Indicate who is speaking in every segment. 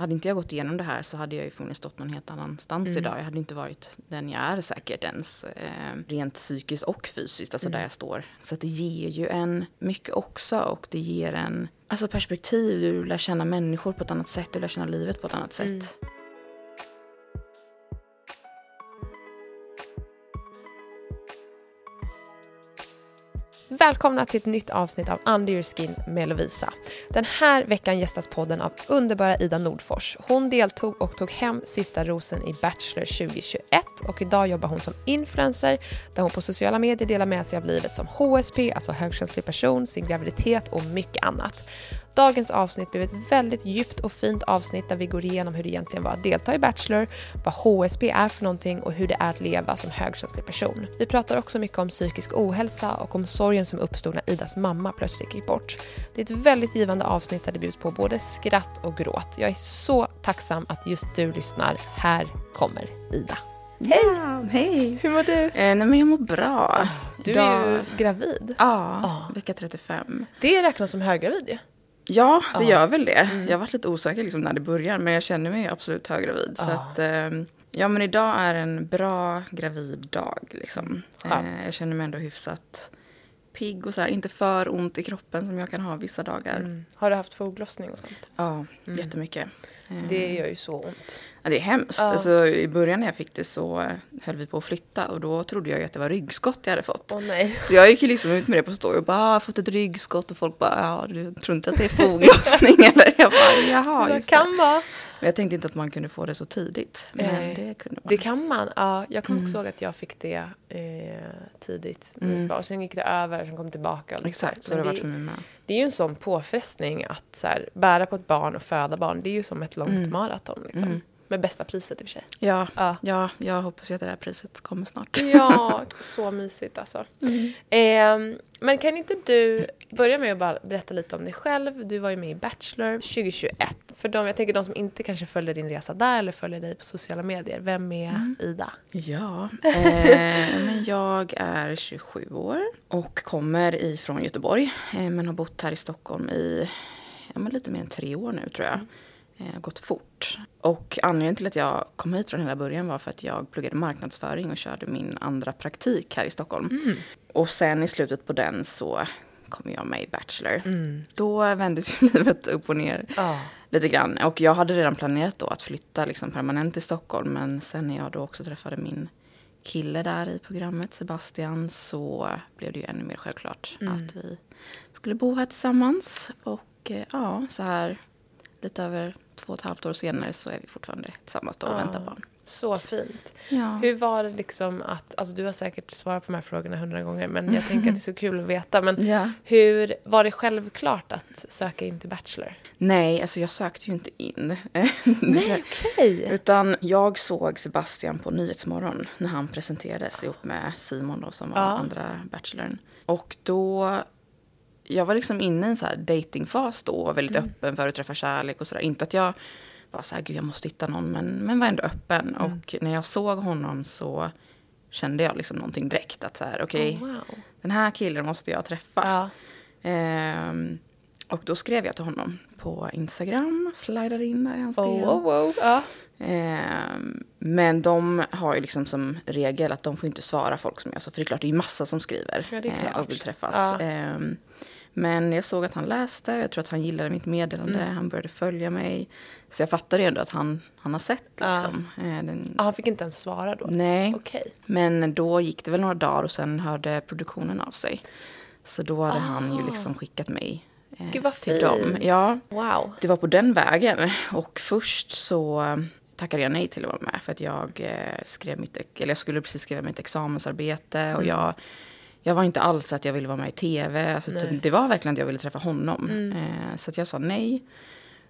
Speaker 1: hade inte jag gått igenom det här så hade jag ju förmodligen stått någon helt annanstans
Speaker 2: Mm.
Speaker 1: idag. Jag hade inte varit den jag är säkert ens. Eh, rent psykiskt och fysiskt, alltså
Speaker 2: Mm.
Speaker 1: där jag står. Så det ger ju en mycket också och det ger en alltså perspektiv. Du lär känna människor på ett annat sätt, du lär känna livet på ett annat sätt.
Speaker 2: Mm. Välkomna till ett nytt avsnitt av Under your skin med Lovisa. Den här veckan gästas podden av underbara Ida Nordfors. Hon deltog och tog hem sista rosen i Bachelor 2021 och idag jobbar hon som influencer där hon på sociala medier delar med sig av livet som HSP, alltså högkänslig person, sin graviditet och mycket annat. Dagens avsnitt blev ett väldigt djupt och fint avsnitt där vi går igenom hur det egentligen var att delta i Bachelor, vad HSP är för någonting och hur det är att leva som högkänslig person. Vi pratar också mycket om psykisk ohälsa och om sorgen som uppstod när Idas mamma plötsligt gick bort. Det är ett väldigt givande avsnitt där det bjuds på både skratt och gråt. Jag är så tacksam att just du lyssnar. Här kommer Ida.
Speaker 1: Hej! Ja, hej!
Speaker 2: Hur mår du?
Speaker 1: Eh, nej men jag mår bra.
Speaker 2: Du
Speaker 1: Idag-
Speaker 2: är ju gravid.
Speaker 1: Ja,
Speaker 2: Ja.
Speaker 1: vecka 35.
Speaker 2: Det räknas som höggravid ju.
Speaker 1: Ja, det
Speaker 2: Ja.
Speaker 1: gör väl det.
Speaker 2: Mm.
Speaker 1: Jag har varit lite osäker liksom när det börjar men jag känner mig absolut höggravid. Så att, ehm, ja men idag är en bra gravid dag liksom.
Speaker 2: Skönt.
Speaker 1: Eh, jag känner mig ändå hyfsat pigg och så här, inte för ont i kroppen som jag kan ha vissa dagar.
Speaker 2: Mm. Har du haft foglossning och sånt?
Speaker 1: Ja,
Speaker 2: Mm.
Speaker 1: jättemycket. Eh,
Speaker 2: Det gör ju så ont.
Speaker 1: ja, det är hemskt.
Speaker 2: Ja.
Speaker 1: Alltså, I början när jag fick det så eh, höll vi på att flytta och då trodde jag att det var ryggskott jag hade fått.
Speaker 2: Åh nej.
Speaker 1: Så jag gick ju liksom ut med det på story och bara, ah, jag har fått ett ryggskott och folk bara, ja du tror inte att det är foglossning eller? Jag bara, jaha
Speaker 2: det
Speaker 1: just det.
Speaker 2: kan vara.
Speaker 1: Men jag tänkte inte att man kunde få det så tidigt. Men det kunde man.
Speaker 2: Det kan man. Ja, jag kommer också
Speaker 1: Mm.
Speaker 2: ihåg att jag fick det eh, tidigt.
Speaker 1: Mm.
Speaker 2: Och sen gick det över, sen kom det tillbaka. och liksom.
Speaker 1: Exakt, så det
Speaker 2: det,
Speaker 1: för mig med.
Speaker 2: det är ju en sån påfrestning att så här, bära på ett barn och föda barn. Det är ju som ett långt
Speaker 1: Mm.
Speaker 2: maraton. Liksom.
Speaker 1: Mm.
Speaker 2: Med bästa priset i och för sig.
Speaker 1: Ja,
Speaker 2: Ja.
Speaker 1: ja, jag hoppas ju att det här priset kommer snart.
Speaker 2: Ja, så mysigt alltså. Eh, men kan inte du börja med att bara berätta lite om dig själv? Du var ju med i Bachelor 2021. För de, jag tänker de som inte kanske följer din resa där eller följer dig på sociala medier. Vem är
Speaker 1: Mm.
Speaker 2: Ida?
Speaker 1: Ja, eh, men jag är 27 år och kommer ifrån Göteborg. Eh, men har bott här i Stockholm i ja, lite mer än tre år nu tror jag. Eh, gått fort. Och anledningen till att jag kom hit från hela början var för att jag pluggade marknadsföring och körde min andra praktik här i Stockholm. Och sen i slutet på den så kom jag med i Bachelor.
Speaker 2: Mm.
Speaker 1: Då vändes ju livet upp och ner
Speaker 2: Ja.
Speaker 1: lite grann. Och jag hade redan planerat då att flytta liksom permanent till Stockholm. Men sen när jag då också träffade min kille där i programmet, Sebastian, så blev det ju ännu mer självklart
Speaker 2: Mm.
Speaker 1: att vi skulle bo här tillsammans. Och eh, ja, så här lite över två och ett halvt år senare så är vi fortfarande tillsammans då och
Speaker 2: Ja.
Speaker 1: väntar barn.
Speaker 2: Så fint.
Speaker 1: Ja.
Speaker 2: Hur var det liksom att, alltså du har säkert svarat på de här frågorna hundra gånger men jag tänker att det är så kul att veta. Men
Speaker 1: ja.
Speaker 2: hur, var det självklart att söka in till Bachelor?
Speaker 1: Nej, alltså jag sökte ju inte in.
Speaker 2: Nej, okej.
Speaker 1: Utan jag såg Sebastian på Nyhetsmorgon när han presenterades ihop med Simon då, som var
Speaker 2: Ja.
Speaker 1: andra bachelorn. Och då, jag var liksom inne i en så här datingfas då, och väldigt
Speaker 2: Mm.
Speaker 1: öppen för att träffa kärlek och sådär. Inte att jag var så här, gud jag måste hitta någon, men, men var ändå öppen.
Speaker 2: Mm.
Speaker 1: Och när jag såg honom så kände jag liksom någonting direkt. Att så här, okej,
Speaker 2: Oh, wow.
Speaker 1: den här killen måste jag träffa.
Speaker 2: Ja.
Speaker 1: Ehm, och då skrev jag till honom på Instagram, slidade in där i hans
Speaker 2: Oh, oh, oh. Ja.
Speaker 1: Ehm, men de har ju liksom som regel att de får inte svara folk som jag. Så för det är klart, det är ju massa som skriver
Speaker 2: Ja, det är
Speaker 1: eh,
Speaker 2: klart.
Speaker 1: och vill träffas.
Speaker 2: Ja.
Speaker 1: Ehm, men jag såg att han läste, jag tror att han gillade mitt meddelande,
Speaker 2: Mm.
Speaker 1: han började följa mig. Så jag fattade ändå att han, han har sett
Speaker 2: Ja.
Speaker 1: liksom. eh, den,
Speaker 2: Ah, han fick inte ens svara då?
Speaker 1: Nej,
Speaker 2: Okej.
Speaker 1: men då gick det väl några dagar och sen hörde produktionen av sig. Så då hade han ju
Speaker 2: Ah.
Speaker 1: liksom skickat mig eh,
Speaker 2: Gud, vad
Speaker 1: till
Speaker 2: fint.
Speaker 1: dem. Ja,
Speaker 2: Wow.
Speaker 1: det var på den vägen. Och först så tackade jag nej till att vara med. För att jag eh, skrev mitt, eller jag skulle precis skriva mitt examensarbete. Och
Speaker 2: Mm.
Speaker 1: jag, jag var inte alls så att jag ville vara med i tv. Alltså, det var verkligen att jag ville träffa honom.
Speaker 2: Mm.
Speaker 1: Eh, så jag sa nej.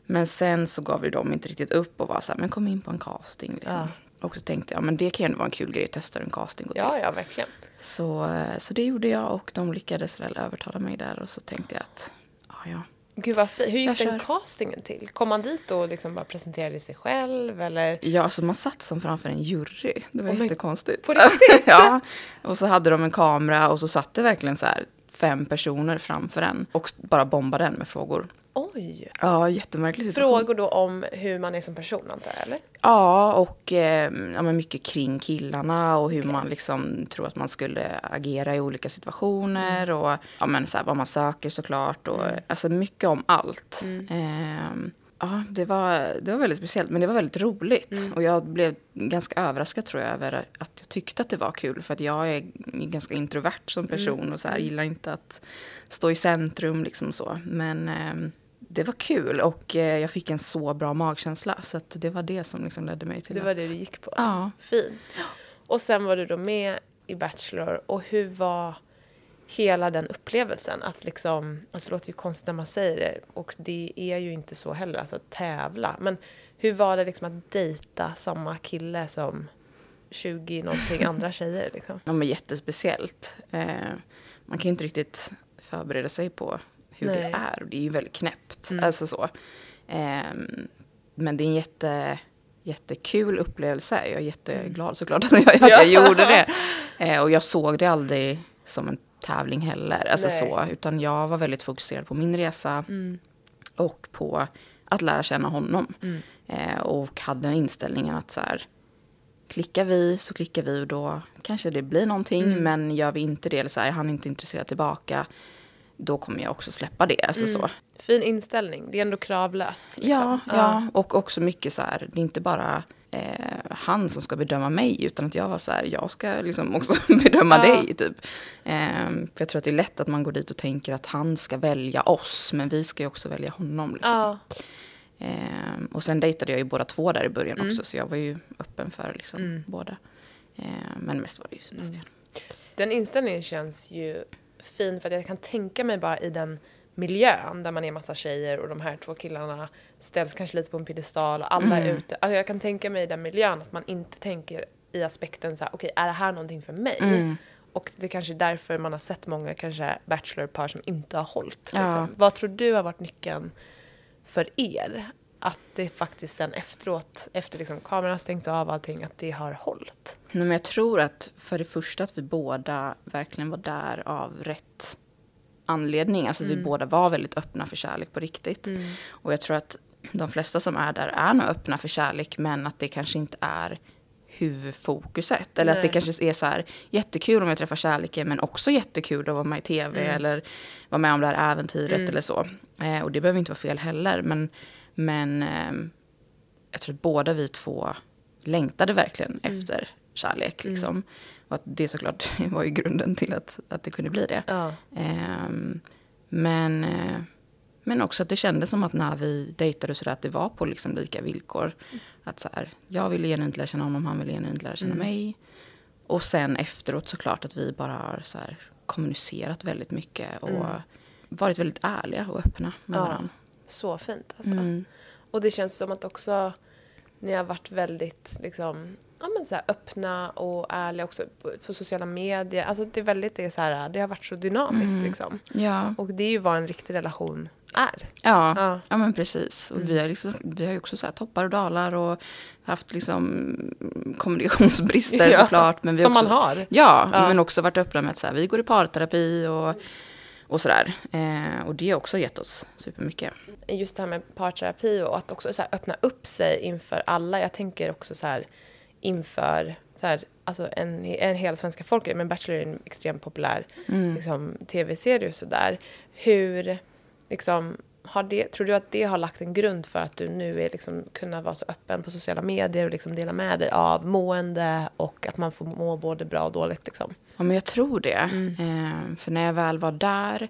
Speaker 1: Men sen så gav ju de inte riktigt upp och var så här, men kom in på en casting. Liksom.
Speaker 2: Ja.
Speaker 1: Och så tänkte jag, men det kan ju vara en kul grej att testa en casting går till.
Speaker 2: Ja, ja, verkligen.
Speaker 1: Så, eh, så det gjorde jag och de lyckades väl övertala mig där. Och så tänkte jag att, ja ja.
Speaker 2: Gud vad fint. Hur gick
Speaker 1: Jag
Speaker 2: den
Speaker 1: kör.
Speaker 2: castingen till? Kom man dit och liksom bara presenterade sig själv eller?
Speaker 1: Ja, alltså man satt som framför en jury. Det var
Speaker 2: Oh
Speaker 1: jättekonstigt.
Speaker 2: På riktigt?
Speaker 1: ja. Och så hade de en kamera och så satt det verkligen så här fem personer framför en och bara bombade en med frågor.
Speaker 2: Oj!
Speaker 1: Ja, jättemärklig situation.
Speaker 2: Frågor då om hur man är som person antar jag, eller?
Speaker 1: Ja, och eh, ja, men mycket kring killarna och hur man liksom tror att man skulle agera i olika situationer
Speaker 2: Mm.
Speaker 1: och ja, men så här, vad man söker såklart. Och, Alltså mycket om allt.
Speaker 2: Mm.
Speaker 1: Eh, ja, det var, det var väldigt speciellt, men det var väldigt roligt.
Speaker 2: Mm.
Speaker 1: Och jag blev ganska överraskad tror jag över att jag tyckte att det var kul. För att jag är ganska introvert som
Speaker 2: Mm.
Speaker 1: person och så här, gillar inte att stå i centrum liksom så. Men eh, det var kul och eh, jag fick en så bra magkänsla. Så det var det som liksom ledde mig till
Speaker 2: Det var
Speaker 1: att...
Speaker 2: det du gick på?
Speaker 1: Ja.
Speaker 2: Fint. Och sen var du då med i Bachelor och hur var hela den upplevelsen? Att liksom, alltså det låter ju konstigt när man säger det och det är ju inte så heller, alltså att tävla. Men hur var det liksom att dejta samma kille som 20 någonting andra tjejer liksom?
Speaker 1: Ja, men jättespeciellt. Eh, man kan ju inte riktigt förbereda sig på hur det
Speaker 2: Nej.
Speaker 1: är. Och det är ju väldigt knäppt.
Speaker 2: Mm.
Speaker 1: Alltså så. Ehm, men det är en jätte, jättekul upplevelse. Jag är jätteglad såklart att jag, att jag gjorde det. Eh, och jag såg det aldrig som en tävling heller. Alltså
Speaker 2: Nej.
Speaker 1: så, utan jag var väldigt fokuserad på min resa och på att lära känna honom.
Speaker 2: Mm.
Speaker 1: Eh, och hade den inställningen att så här, klickar vi så klickar vi och då kanske det blir någonting.
Speaker 2: Mm.
Speaker 1: Men gör vi inte det, eller så här, är han inte intresserad tillbaka, då kommer jag också släppa det. Alltså så.
Speaker 2: Fin inställning, det är ändå kravlöst. Liksom.
Speaker 1: Ja, ja, och också mycket så här, det är inte bara eh, han som ska bedöma mig, utan att jag var så här, jag ska liksom också bedöma
Speaker 2: Ja.
Speaker 1: dig. Typ. Ehm, för jag tror att det är lätt att man går dit och tänker att han ska välja oss, men vi ska ju också välja honom. Liksom.
Speaker 2: Ja.
Speaker 1: Ehm, och sen dejtade jag ju båda två där i början
Speaker 2: Mm.
Speaker 1: också, så jag var ju öppen för liksom
Speaker 2: Mm.
Speaker 1: båda. Ehm, men mest var det ju Sebastian.
Speaker 2: Den inställningen känns ju fin för att jag kan tänka mig bara i den miljön där man är massa tjejer och de här två killarna ställs kanske lite på en piedestal och alla är
Speaker 1: Mm.
Speaker 2: ute. Alltså jag kan tänka mig i den miljön att man inte tänker i aspekten så här, okej är det här någonting för mig?
Speaker 1: Mm.
Speaker 2: Och det kanske är därför man har sett många kanske bachelorpar som inte har hållit.
Speaker 1: Ja.
Speaker 2: Liksom. Vad tror du har varit nyckeln för er? Att det faktiskt sen efteråt, efter liksom kameran har stängts av och allting, att det har hållit.
Speaker 1: Nej, men jag tror att för det första att vi båda verkligen var där av rätt anledning. Alltså vi båda var väldigt öppna för kärlek på riktigt. Och jag tror att de flesta som är där är nog öppna för kärlek men att det kanske inte är huvudfokuset. Eller att det
Speaker 2: Nej.
Speaker 1: kanske är så här jättekul om jag träffar kärleken men också jättekul att vara med i tv eller vara med om det här äventyret eller så. Eh, och det behöver inte vara fel heller men, men ehm, jag tror att båda vi två längtade verkligen efter kärlek. Liksom. Och att det såklart var ju grunden till att, att det kunde bli det.
Speaker 2: Ja.
Speaker 1: Ehm, men, eh, men också att det kändes som att när vi dejtade så där att det var på liksom lika villkor. Att så här, jag ville genuint lära känna honom, han ville genuint lära känna mig. Och sen efteråt såklart att vi bara har så här, kommunicerat väldigt mycket och varit väldigt ärliga och öppna med
Speaker 2: Ja.
Speaker 1: varandra.
Speaker 2: Så fint alltså.
Speaker 1: Mm.
Speaker 2: Och det känns som att också ni har varit väldigt liksom, ja, men så här, öppna och ärliga också på, på sociala medier. Alltså det är väldigt det är så här, det har varit så dynamiskt liksom.
Speaker 1: Ja.
Speaker 2: Och det är ju vad en riktig relation är.
Speaker 1: Ja,
Speaker 2: Ja.
Speaker 1: ja. men precis. Och vi, har liksom, vi har ju också så här toppar och dalar och haft liksom kommunikationsbrister
Speaker 2: Ja,
Speaker 1: såklart. Men vi
Speaker 2: som
Speaker 1: också,
Speaker 2: man har.
Speaker 1: Ja,
Speaker 2: Ja.
Speaker 1: men också varit öppna med att så här, vi går i parterapi och, och sådär. Eh, och det har också gett oss supermycket.
Speaker 2: Just det här med parterapi och att också så öppna upp sig inför alla. Jag tänker också så här inför så här, alltså en, en hela svenska folket, men Bachelor är en extremt populär
Speaker 1: Mm.
Speaker 2: liksom, tv-serie och sådär. Hur, liksom, har det, tror du att det har lagt en grund för att du nu är liksom, kunna vara så öppen på sociala medier och liksom dela med dig av mående och att man får må både bra och dåligt? Liksom?
Speaker 1: Ja, men jag tror det. Eh, för när jag väl var där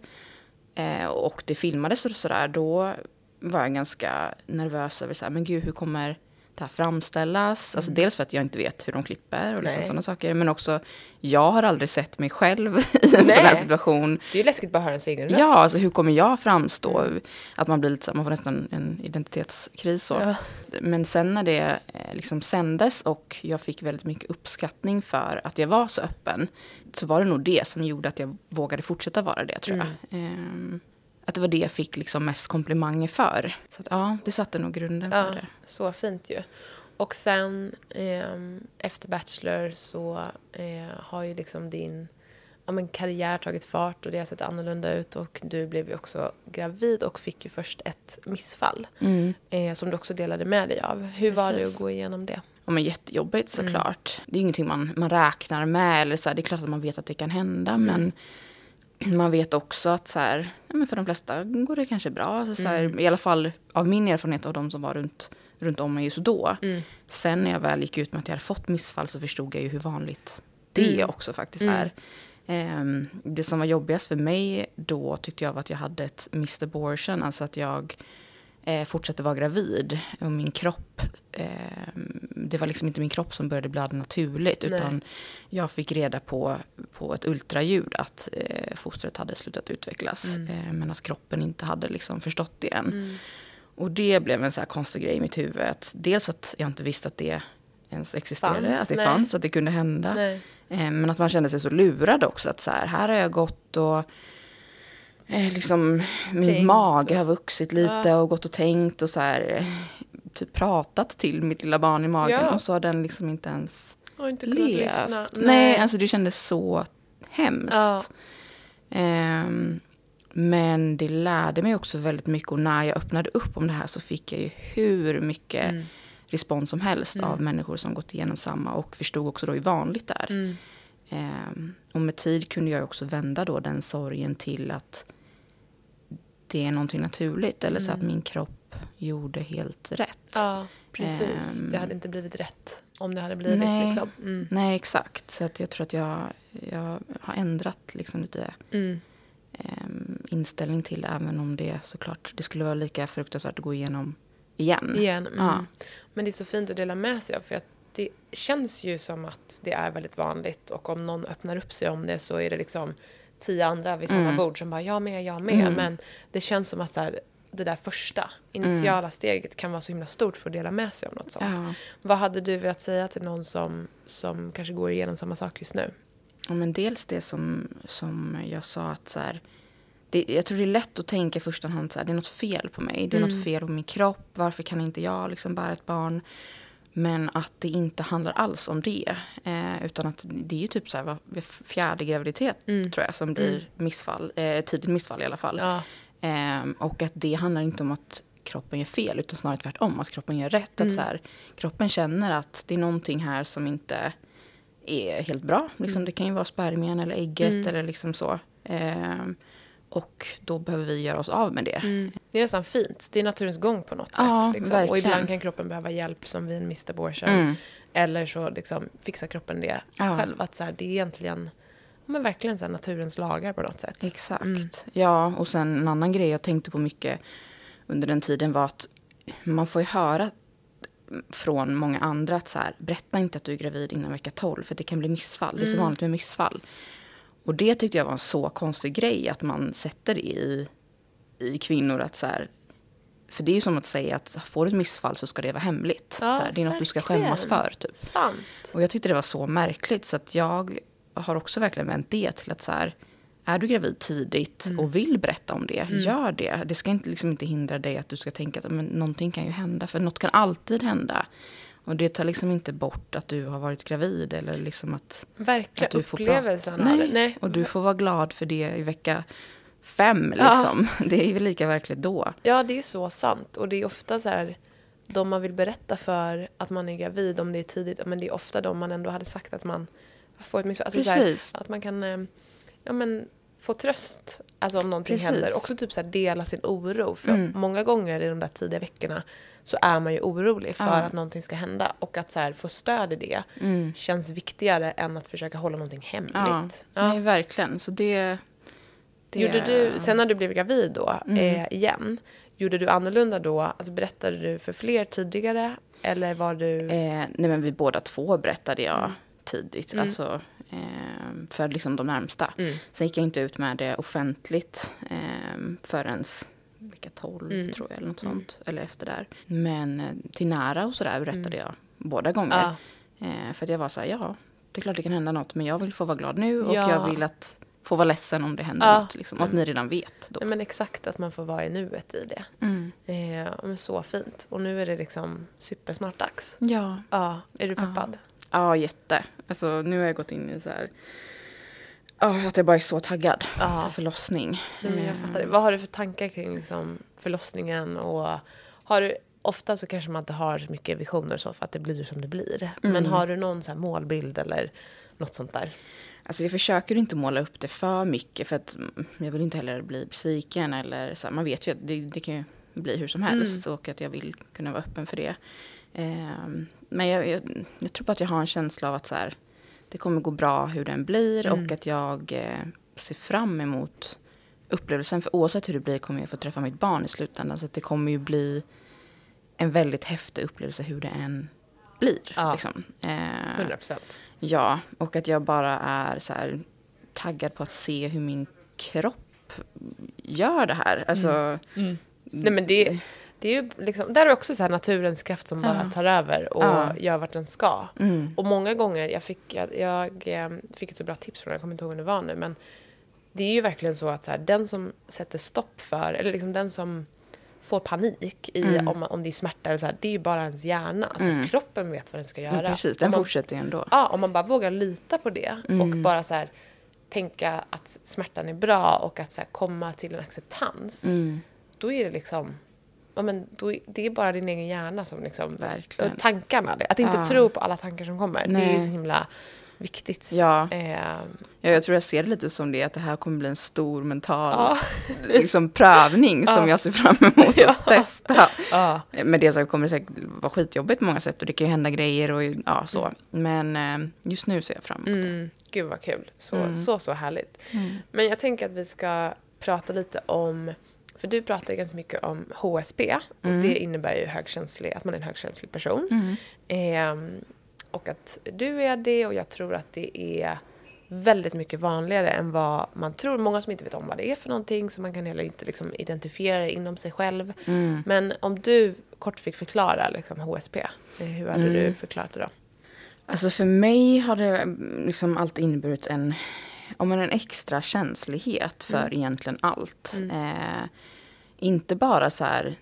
Speaker 1: eh, och det filmades och sådär, då var jag ganska nervös över så här, men gud, hur kommer det här framställas? Alltså dels för att jag inte vet hur de klipper och liksom sådana saker, men också jag har aldrig sett mig själv i en
Speaker 2: Nej.
Speaker 1: sån här situation.
Speaker 2: Det är ju läskigt bara att höra ens egen röst.
Speaker 1: Ja, alltså hur kommer jag framstå? Att man blir lite man får nästan en identitetskris så.
Speaker 2: Ja.
Speaker 1: Men sen när det eh, liksom sändes och jag fick väldigt mycket uppskattning för att jag var så öppen. Så var det nog det som gjorde att jag vågade fortsätta vara det tror jag. Ehm, att det var det jag fick liksom mest komplimanger för. Så att, ja, det satte nog grunden
Speaker 2: Ja,
Speaker 1: för det.
Speaker 2: så fint ju. Och sen ehm, efter Bachelor så eh, har ju liksom din, ja, men karriär tagit fart och det har sett annorlunda ut och du blev ju också gravid och fick ju först ett missfall
Speaker 1: Mm.
Speaker 2: eh, som du också delade med dig av. Hur var det
Speaker 1: Precis.
Speaker 2: att gå igenom det?
Speaker 1: Ja, men jättejobbigt såklart. Det är ingenting man, man räknar med. Eller så här, det är klart att man vet att det kan hända. Men man vet också att så här, ja, men för de flesta går det kanske bra. Alltså, så här, I alla fall av min erfarenhet av de som var runt, runt om mig just då. Sen när jag väl gick ut med att jag hade fått missfall så förstod jag ju hur vanligt det också faktiskt är. Ehm, det som var jobbigast för mig då tyckte jag var att jag hade ett missed abortion. Alltså att jag eh, fortsatte vara gravid. Och min kropp, eh, det var liksom inte min kropp som började blöda naturligt.
Speaker 2: Nej.
Speaker 1: Utan jag fick reda på, på ett ultraljud att eh, fostret hade slutat utvecklas.
Speaker 2: Mm.
Speaker 1: Eh, men att kroppen inte hade liksom förstått det än. Och det blev en så här konstig grej i mitt huvud. Att dels att jag inte visste att det ens existerade,
Speaker 2: Fanns,
Speaker 1: att det
Speaker 2: nej.
Speaker 1: fanns, att det kunde hända. Eh, Men att man kände sig så lurad också. Att så här, här har jag gått och liksom min
Speaker 2: Tänkt
Speaker 1: mage
Speaker 2: och-
Speaker 1: har vuxit lite och gått och tänkt och så här eh, typ pratat till mitt lilla barn i magen.
Speaker 2: Ja.
Speaker 1: Och så har den liksom inte ens
Speaker 2: Har inte
Speaker 1: levt.
Speaker 2: lyssna.
Speaker 1: Nej. alltså det kändes så hemskt.
Speaker 2: Ja.
Speaker 1: Ehm, men det lärde mig också väldigt mycket och när jag öppnade upp om det här så fick jag ju hur mycket
Speaker 2: Mm.
Speaker 1: respons som helst av människor som gått igenom samma och förstod också då hur vanligt det är.
Speaker 2: Mm.
Speaker 1: Ehm, och med tid kunde jag också vända då den sorgen till att det är någonting naturligt eller så att min kropp gjorde helt rätt.
Speaker 2: Ja, precis.
Speaker 1: Ehm.
Speaker 2: det hade inte blivit rätt om det hade blivit
Speaker 1: Nej.
Speaker 2: liksom. Mm.
Speaker 1: Nej, exakt. Så att jag tror att jag, jag har ändrat liksom lite
Speaker 2: Mm.
Speaker 1: ehm, inställning till även om det såklart det skulle vara lika fruktansvärt att gå igenom igen.
Speaker 2: Igen. Mm.
Speaker 1: Ja.
Speaker 2: Men det är så fint att dela med sig av för att det känns ju som att det är väldigt vanligt och om någon öppnar upp sig om det så är det liksom tio andra vid samma
Speaker 1: Mm.
Speaker 2: bord som bara jag med, jag med.
Speaker 1: Mm.
Speaker 2: Men det känns som att så här, det där första initiala steget kan vara så himla stort för att dela med sig av något sånt.
Speaker 1: Ja.
Speaker 2: Vad hade du velat säga till någon som, som kanske går igenom samma sak just nu?
Speaker 1: Ja, men dels det som, som jag sa att så här, det, jag tror det är lätt att tänka i första hand så här, det är något fel på mig. Det är
Speaker 2: Mm.
Speaker 1: något fel på min kropp. Varför kan inte jag liksom bära ett barn? Men att det inte handlar alls om det. Eh, utan att det är typ så här, var fjärde graviditet
Speaker 2: Mm.
Speaker 1: tror jag som blir missfall. Eh, tidigt missfall i alla fall.
Speaker 2: Ja.
Speaker 1: Ehm, och att det handlar inte om att kroppen gör fel utan snarare tvärtom. Att kroppen gör rätt. Att så här, kroppen känner att det är någonting här som inte är helt bra. Liksom, Det kan ju vara spermien eller ägget eller liksom så. Och då behöver vi göra oss av med det.
Speaker 2: Det är nästan fint. Det är naturens gång på något sätt.
Speaker 1: Ja,
Speaker 2: liksom. Och ibland kan kroppen behöva hjälp som vid en missed abortion.
Speaker 1: Mm.
Speaker 2: Eller så liksom fixar kroppen det
Speaker 1: Ja.
Speaker 2: själv. Att så här, det är egentligen men verkligen så här, naturens lagar på något sätt.
Speaker 1: Exakt.
Speaker 2: Mm.
Speaker 1: Ja, och sen en annan grej jag tänkte på mycket under den tiden var att man får ju höra från många andra att så här, berätta inte att du är gravid innan vecka 12 för det kan bli missfall. Det är så
Speaker 2: Mm.
Speaker 1: vanligt med missfall. Och det tyckte jag var en så konstig grej att man sätter det i, i kvinnor att så här, för det är ju som att säga att får du ett missfall så ska det vara hemligt.
Speaker 2: Ja,
Speaker 1: så här, det är något du ska
Speaker 2: verkligen.
Speaker 1: skämmas för. Typ.
Speaker 2: Sant.
Speaker 1: Och jag tyckte det var så märkligt så att jag har också verkligen vänt det till att så här, är du gravid tidigt
Speaker 2: Mm.
Speaker 1: och vill berätta om det, gör det. Det ska inte, liksom inte hindra dig att du ska tänka att men, någonting kan ju hända, för något kan alltid hända. Och det tar liksom inte bort att du har varit gravid eller liksom att,
Speaker 2: Verkligen.
Speaker 1: att du får prata. Nej.
Speaker 2: Nej.
Speaker 1: Och du får vara glad för det i vecka fem
Speaker 2: Ja.
Speaker 1: liksom. Det är väl lika verkligt då.
Speaker 2: Ja, det är så sant. Och det är ofta så här, de man vill berätta för att man är gravid, om det är tidigt, men det är ofta de man ändå hade sagt att man får ett missfall. Alltså så här,
Speaker 1: Precis.
Speaker 2: att man kan eh, ja, men, få tröst alltså om någonting
Speaker 1: Precis.
Speaker 2: händer. Också typ så dela sin oro. För
Speaker 1: Mm.
Speaker 2: många gånger i de där tidiga veckorna så är man ju orolig för
Speaker 1: Ja.
Speaker 2: att någonting ska hända. Och att så få stöd i det
Speaker 1: Mm.
Speaker 2: känns viktigare än att försöka hålla någonting hemligt. Ja.
Speaker 1: Nej, verkligen. Så det... det
Speaker 2: Gjorde du, sen när du blev gravid då,
Speaker 1: Mm.
Speaker 2: eh, igen, gjorde du annorlunda då? Alltså berättade du för fler tidigare? Eller var du...
Speaker 1: Eh, nej men vi båda två berättade jag
Speaker 2: Mm.
Speaker 1: tidigt. Alltså, eh, för liksom de närmsta.
Speaker 2: Mm.
Speaker 1: Sen gick jag inte ut med det offentligt eh, förrän vecka 12
Speaker 2: Mm.
Speaker 1: tror jag. Eller något sånt. Eller efter där. Men eh, till nära och sådär berättade jag båda gånger.
Speaker 2: Mm. Ja.
Speaker 1: Eh, för att jag var så här, ja det är klart det kan hända något. Men jag vill få vara glad nu och
Speaker 2: Ja.
Speaker 1: jag vill att få vara ledsen om det händer
Speaker 2: Ja.
Speaker 1: något. Liksom, och att ni redan vet då.
Speaker 2: Nej, men exakt, att man får vara i nuet i det.
Speaker 1: Mm.
Speaker 2: Eh, men så fint. Och nu är det liksom supersnart dags.
Speaker 1: Ja.
Speaker 2: Ja, är du peppad?
Speaker 1: Ja, jätte. Alltså, nu har jag gått in i så här Ja, att jag bara är så taggad
Speaker 2: Ja.
Speaker 1: för förlossning.
Speaker 2: Nej, men jag
Speaker 1: Eh,
Speaker 2: fattar det. Vad har du för tankar kring liksom, förlossningen? Och har du, ofta så kanske man inte har så mycket visioner så för att det blir som det blir. Men
Speaker 1: Mm.
Speaker 2: har du någon så målbild eller något sånt där?
Speaker 1: Alltså jag försöker inte måla upp det för mycket för att mm, jag vill inte heller bli besviken eller så man vet ju att det, det kan ju bli hur som helst och att jag vill kunna vara öppen för det. Ehm, men jag, jag, jag tror på att jag har en känsla av att så här, det kommer gå bra hur den blir och att jag eh, ser fram emot upplevelsen. För oavsett hur det blir kommer jag få träffa mitt barn i slutändan. Så det kommer ju bli en väldigt häftig upplevelse hur det än blir.
Speaker 2: Ja.
Speaker 1: Liksom. Eh,
Speaker 2: 100 procent.
Speaker 1: Ja, och att jag bara är så här taggad på att se hur min kropp gör det här. Alltså,
Speaker 2: Nej men det, det är ju liksom, där är också så naturens kraft som bara
Speaker 1: Ja.
Speaker 2: tar över och
Speaker 1: Ja.
Speaker 2: gör vart den ska.
Speaker 1: mm,
Speaker 2: Och många gånger, jag fick, jag, jag eh, fick ett så bra tips från jag kommer inte ihåg vem det var nu, men det är ju verkligen så att så här, den som sätter stopp för, eller liksom den som får panik i
Speaker 1: Mm.
Speaker 2: om, om det är smärta eller så här, det är ju bara ens hjärna. Alltså,
Speaker 1: Mm.
Speaker 2: Kroppen vet vad den ska
Speaker 1: ja,
Speaker 2: göra.
Speaker 1: precis,
Speaker 2: Om
Speaker 1: den
Speaker 2: man,
Speaker 1: fortsätter ju ändå.
Speaker 2: Ja, om man bara vågar lita på det och
Speaker 1: Mm.
Speaker 2: bara så här tänka att smärtan är bra och att så komma till en acceptans,
Speaker 1: Mm,
Speaker 2: då är det liksom Ja, men då, det är bara din egen hjärna som liksom...
Speaker 1: verkligen.
Speaker 2: Tankarna. Att inte
Speaker 1: Ja.
Speaker 2: tro på alla tankar som kommer. Det är ju
Speaker 1: Nej.
Speaker 2: så himla viktigt.
Speaker 1: Ja,
Speaker 2: Eh,
Speaker 1: ja, jag tror jag ser det lite som det, att det här kommer bli en stor mental
Speaker 2: ja.
Speaker 1: liksom, prövning som
Speaker 2: Ja.
Speaker 1: jag ser fram emot
Speaker 2: Ja.
Speaker 1: att testa.
Speaker 2: ja.
Speaker 1: Med det sagt kommer det säkert vara skitjobbigt på många sätt och det kan ju hända grejer och ja, så. Men eh, just nu ser jag fram emot det.
Speaker 2: Mm, gud vad kul. Så,
Speaker 1: Mm.
Speaker 2: så, så härligt.
Speaker 1: Mm.
Speaker 2: Men jag tänker att vi ska prata lite om... För du pratar ju ganska mycket om HSP. Och
Speaker 1: Mm.
Speaker 2: det innebär ju högkänslig, att man är en högkänslig person.
Speaker 1: Mm.
Speaker 2: Ehm, och att du är det och jag tror att det är väldigt mycket vanligare än vad man tror. Många som inte vet om vad det är för någonting så man kan heller inte liksom identifiera det inom sig själv.
Speaker 1: Mm.
Speaker 2: Men om du kort fick förklara liksom HSP, eh, hur hade
Speaker 1: Mm.
Speaker 2: du förklarat det då?
Speaker 1: Alltså för mig har det mm, liksom alltid inneburit en, om en extra känslighet för
Speaker 2: Mm.
Speaker 1: egentligen allt.
Speaker 2: Mm.
Speaker 1: Eh, inte bara så här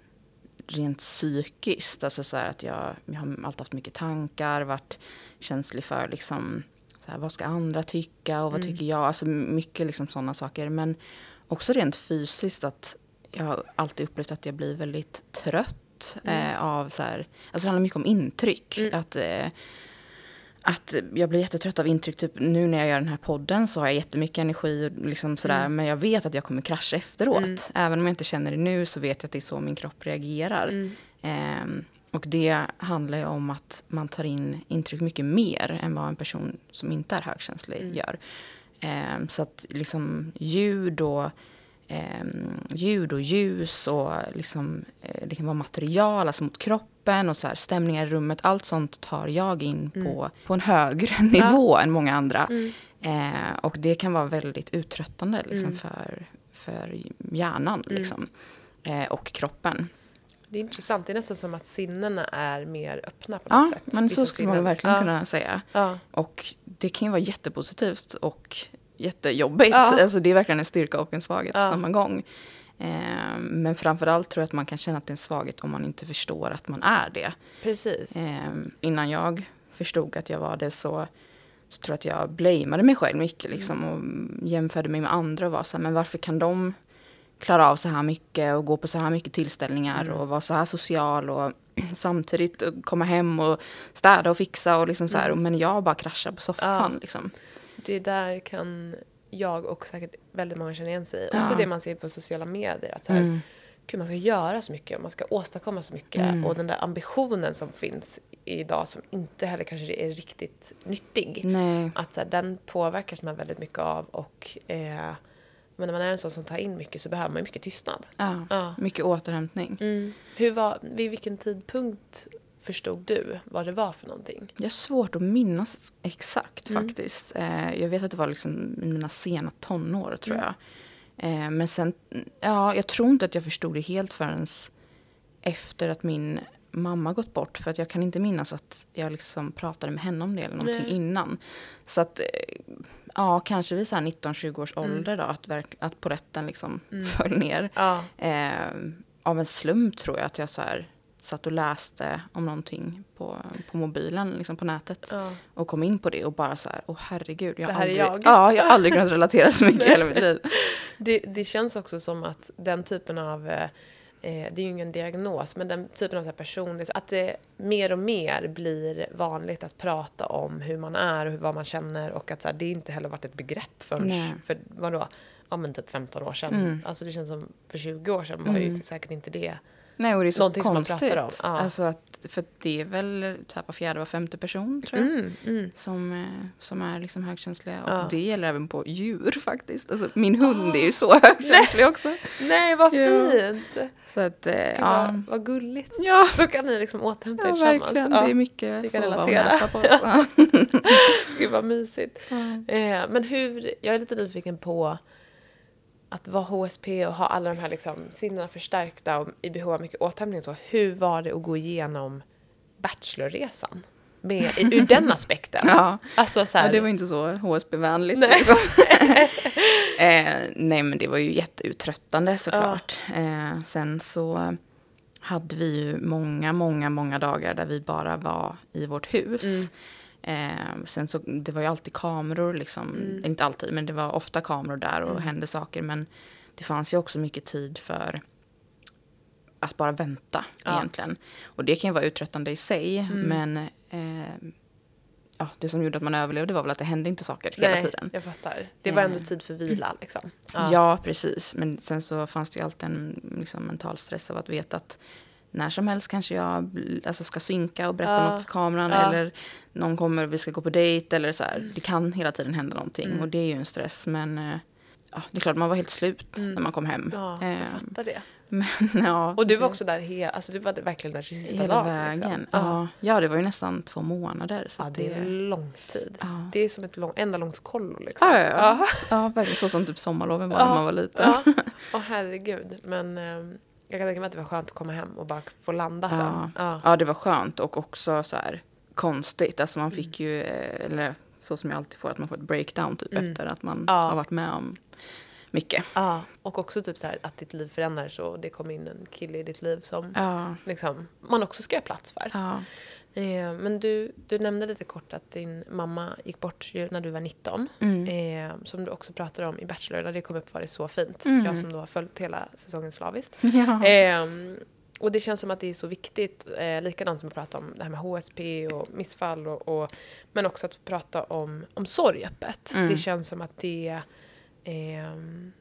Speaker 1: rent psykiskt, alltså så här att jag, jag har alltid haft mycket tankar, varit känslig för liksom så här, vad ska andra tycka och vad
Speaker 2: Mm.
Speaker 1: tycker jag, alltså mycket liksom sådana saker. Men också rent fysiskt att jag har alltid upplevt att jag blir väldigt trött
Speaker 2: Mm.
Speaker 1: eh, av så här, alltså det handlar mycket om intryck.
Speaker 2: Mm.
Speaker 1: Att, eh, att jag blir jättetrött av intryck. Typ nu när jag gör den här podden så har jag jättemycket energi och liksom sådär.
Speaker 2: Mm.
Speaker 1: Men jag vet att jag kommer krascha efteråt.
Speaker 2: Mm.
Speaker 1: Även om jag inte känner det nu så vet jag att det är så min kropp reagerar.
Speaker 2: Mm.
Speaker 1: Ehm, och det handlar ju om att man tar in intryck mycket mer än vad en person som inte är högkänslig
Speaker 2: Mm.
Speaker 1: gör. Ehm, så att liksom ljud och ehm, ljud och ljus och liksom, eh, det kan vara material, alltså mot kroppen och så här, stämningar i rummet. Allt sånt tar jag in
Speaker 2: Mm.
Speaker 1: på, på en högre nivå än många andra.
Speaker 2: Mm.
Speaker 1: Eh, och det kan vara väldigt uttröttande liksom,
Speaker 2: Mm.
Speaker 1: för, för hjärnan
Speaker 2: Mm.
Speaker 1: liksom, eh, och kroppen.
Speaker 2: Det är intressant, det är nästan som att sinnena är mer öppna på
Speaker 1: Ja,
Speaker 2: något sätt.
Speaker 1: men så skulle man verkligen
Speaker 2: ja.
Speaker 1: kunna säga.
Speaker 2: Ja.
Speaker 1: Och det kan ju vara jättepositivt och jättejobbigt.
Speaker 2: Ja.
Speaker 1: Alltså det är verkligen en styrka och en svaghet
Speaker 2: Ja.
Speaker 1: på samma gång. Eh, men framförallt tror jag att man kan känna att det är en svaghet om man inte förstår att man är det.
Speaker 2: Precis.
Speaker 1: Eh, innan jag förstod att jag var det så, så tror jag att jag blameade mig själv mycket liksom, och jämförde mig med andra och var så här, men varför kan de klara av så här mycket och gå på så här mycket tillställningar
Speaker 2: Mm.
Speaker 1: och vara så här social och samtidigt komma hem och städa och fixa och liksom så här,
Speaker 2: Mm.
Speaker 1: men jag bara kraschar på soffan
Speaker 2: Ja.
Speaker 1: liksom.
Speaker 2: Det där kan jag och säkert väldigt många känna igen sig i.
Speaker 1: Ja.
Speaker 2: Också det man ser på sociala medier. Att så här,
Speaker 1: Mm.
Speaker 2: gud, man ska göra så mycket, man ska åstadkomma så mycket.
Speaker 1: Mm.
Speaker 2: Och den där ambitionen som finns idag som inte heller kanske är riktigt nyttig.
Speaker 1: Nej.
Speaker 2: Att så här, den påverkas man väldigt mycket av. Och eh, men när man är en sån som tar in mycket så behöver man mycket tystnad.
Speaker 1: Ja.
Speaker 2: Ja.
Speaker 1: Mycket återhämtning.
Speaker 2: Mm. Hur var, vid vilken tidpunkt förstod du vad det var för någonting?
Speaker 1: Jag har svårt att minnas exakt
Speaker 2: Mm.
Speaker 1: faktiskt. Eh, jag vet att det var liksom mina sena tonår tror
Speaker 2: Mm.
Speaker 1: jag. Eh, men sen, ja, jag tror inte att jag förstod det helt förrän efter att min mamma gått bort. För att jag kan inte minnas att jag liksom pratade med henne om det eller någonting
Speaker 2: Nej.
Speaker 1: innan. Så att, eh, ja, kanske vid så här 19-20 års
Speaker 2: Mm.
Speaker 1: ålder då, att, verk, att polletten liksom
Speaker 2: Mm.
Speaker 1: föll ner.
Speaker 2: Ja.
Speaker 1: Eh, av en slump tror jag att jag så här satt och läste om någonting på, på mobilen, liksom på nätet.
Speaker 2: Ja.
Speaker 1: Och kom in på det och bara så här, åh herregud. Jag
Speaker 2: Det
Speaker 1: har
Speaker 2: här är
Speaker 1: aldrig,
Speaker 2: jag.
Speaker 1: Ja, jag har aldrig kunnat relatera så mycket i hela mitt liv.
Speaker 2: Det, det känns också som att den typen av, eh, eh, det är ju ingen diagnos, men den typen av så här personlig, att det mer och mer blir vanligt att prata om hur man är och vad man känner och att så här, det inte heller varit ett begrepp förrän
Speaker 1: Nej.
Speaker 2: för vadå, ja men typ 15 år sedan.
Speaker 1: Mm.
Speaker 2: Alltså det känns som för 20 år sedan var ju
Speaker 1: Mm.
Speaker 2: säkert inte det.
Speaker 1: Nej, och det är så
Speaker 2: Någonting som man
Speaker 1: konstigt.
Speaker 2: pratar om, ja.
Speaker 1: Alltså att, för det är väl typ var fjärde, var femte person tror jag.
Speaker 2: Mm, mm.
Speaker 1: Som, eh, som är liksom högkänsliga. Och
Speaker 2: Ja.
Speaker 1: det gäller även på djur faktiskt. Alltså, min hund är ju så högkänslig också.
Speaker 2: Nej, vad
Speaker 1: Ja.
Speaker 2: fint!
Speaker 1: Så att, eh, ja.
Speaker 2: vad, vad gulligt.
Speaker 1: Ja,
Speaker 2: Då kan ni liksom återhämta er
Speaker 1: ja
Speaker 2: tillsammans.
Speaker 1: verkligen.
Speaker 2: Ja.
Speaker 1: Det är mycket
Speaker 2: kan
Speaker 1: sova och
Speaker 2: relatera.
Speaker 1: näpa på oss.
Speaker 2: Gud vad mysigt.
Speaker 1: Ja.
Speaker 2: Eh, men hur, jag är lite nyfiken på att vara HSP och ha alla de här liksom sinnena förstärkta och i behov av mycket återhämtning. Så hur var det att gå igenom Bachelorresan? Med, i- ur den aspekten.
Speaker 1: Ja.
Speaker 2: Alltså så här,
Speaker 1: Ja, det var inte så HSB-vänligt.
Speaker 2: Nej.
Speaker 1: Liksom. eh, nej, men det var ju jätteuttröttande såklart. Eh, sen så hade vi ju många, många, många dagar där vi bara var i vårt hus.
Speaker 2: Mm.
Speaker 1: Eh, sen så, det var ju alltid kameror, liksom.
Speaker 2: Mm.
Speaker 1: inte alltid, men det var ofta kameror där och
Speaker 2: Mm.
Speaker 1: hände saker. Men det fanns ju också mycket tid för att bara vänta
Speaker 2: Ja.
Speaker 1: egentligen. Och det kan ju vara uttröttande i sig,
Speaker 2: Mm.
Speaker 1: men eh, ja, det som gjorde att man överlevde var väl att det hände inte saker hela
Speaker 2: Nej,
Speaker 1: tiden.
Speaker 2: jag fattar. Det var ändå
Speaker 1: Eh.
Speaker 2: tid för vila liksom.
Speaker 1: Ja. precis. Men sen så fanns det ju alltid en liksom, mental stress av att veta att när som helst kanske jag alltså, ska synka och berätta
Speaker 2: Ja.
Speaker 1: något för kameran
Speaker 2: Ja.
Speaker 1: eller någon kommer och vi ska gå på dejt eller så här. Det kan hela tiden hända någonting
Speaker 2: Mm.
Speaker 1: och det är ju en stress men eh, ja, det är klart man var helt slut
Speaker 2: Mm.
Speaker 1: när man kom hem.
Speaker 2: Ja, jag fattar det.
Speaker 1: men, ja,
Speaker 2: Och du var
Speaker 1: det-
Speaker 2: också där, he- alltså du var verkligen där sista
Speaker 1: hela
Speaker 2: dagen.
Speaker 1: vägen.
Speaker 2: Liksom.
Speaker 1: Ja. ja, det var ju nästan två månader. Så
Speaker 2: Ja,
Speaker 1: att
Speaker 2: det är lång tid.
Speaker 1: ja.
Speaker 2: Det är som ett lång, enda långt kollo liksom.
Speaker 1: Ja, ja, ja. verkligen så som typ sommarloven var när man var liten.
Speaker 2: Ja, Åh herregud. Men ehm, jag kan tänka mig att det var skönt att komma hem och bara få landa sen.
Speaker 1: Ja.
Speaker 2: Ja.
Speaker 1: Ja, det var skönt och också så här konstigt. Alltså man fick ju, eh, eller så som jag alltid får, att man får ett breakdown typ
Speaker 2: Mm.
Speaker 1: efter att man
Speaker 2: Ja.
Speaker 1: har varit med om mycket.
Speaker 2: ja. Och också typ så här att ditt liv förändrades och det kom in en kille i ditt liv som
Speaker 1: Ja.
Speaker 2: liksom, man också ska göra plats för.
Speaker 1: Ja.
Speaker 2: Eh, men du, du nämnde lite kort att din mamma gick bort när du var 19.
Speaker 1: Mm.
Speaker 2: Eh, som du också pratade om i Bachelor, när det kom upp var det så fint.
Speaker 1: Mm.
Speaker 2: Jag som då har följt hela säsongen slaviskt.
Speaker 1: ja.
Speaker 2: Ehm, och det känns som att det är så viktigt, eh, likadant som att prata om det här med HSP och missfall, och, och, men också att prata om, om sorg öppet.
Speaker 1: Mm.
Speaker 2: Det känns som att det, ehm,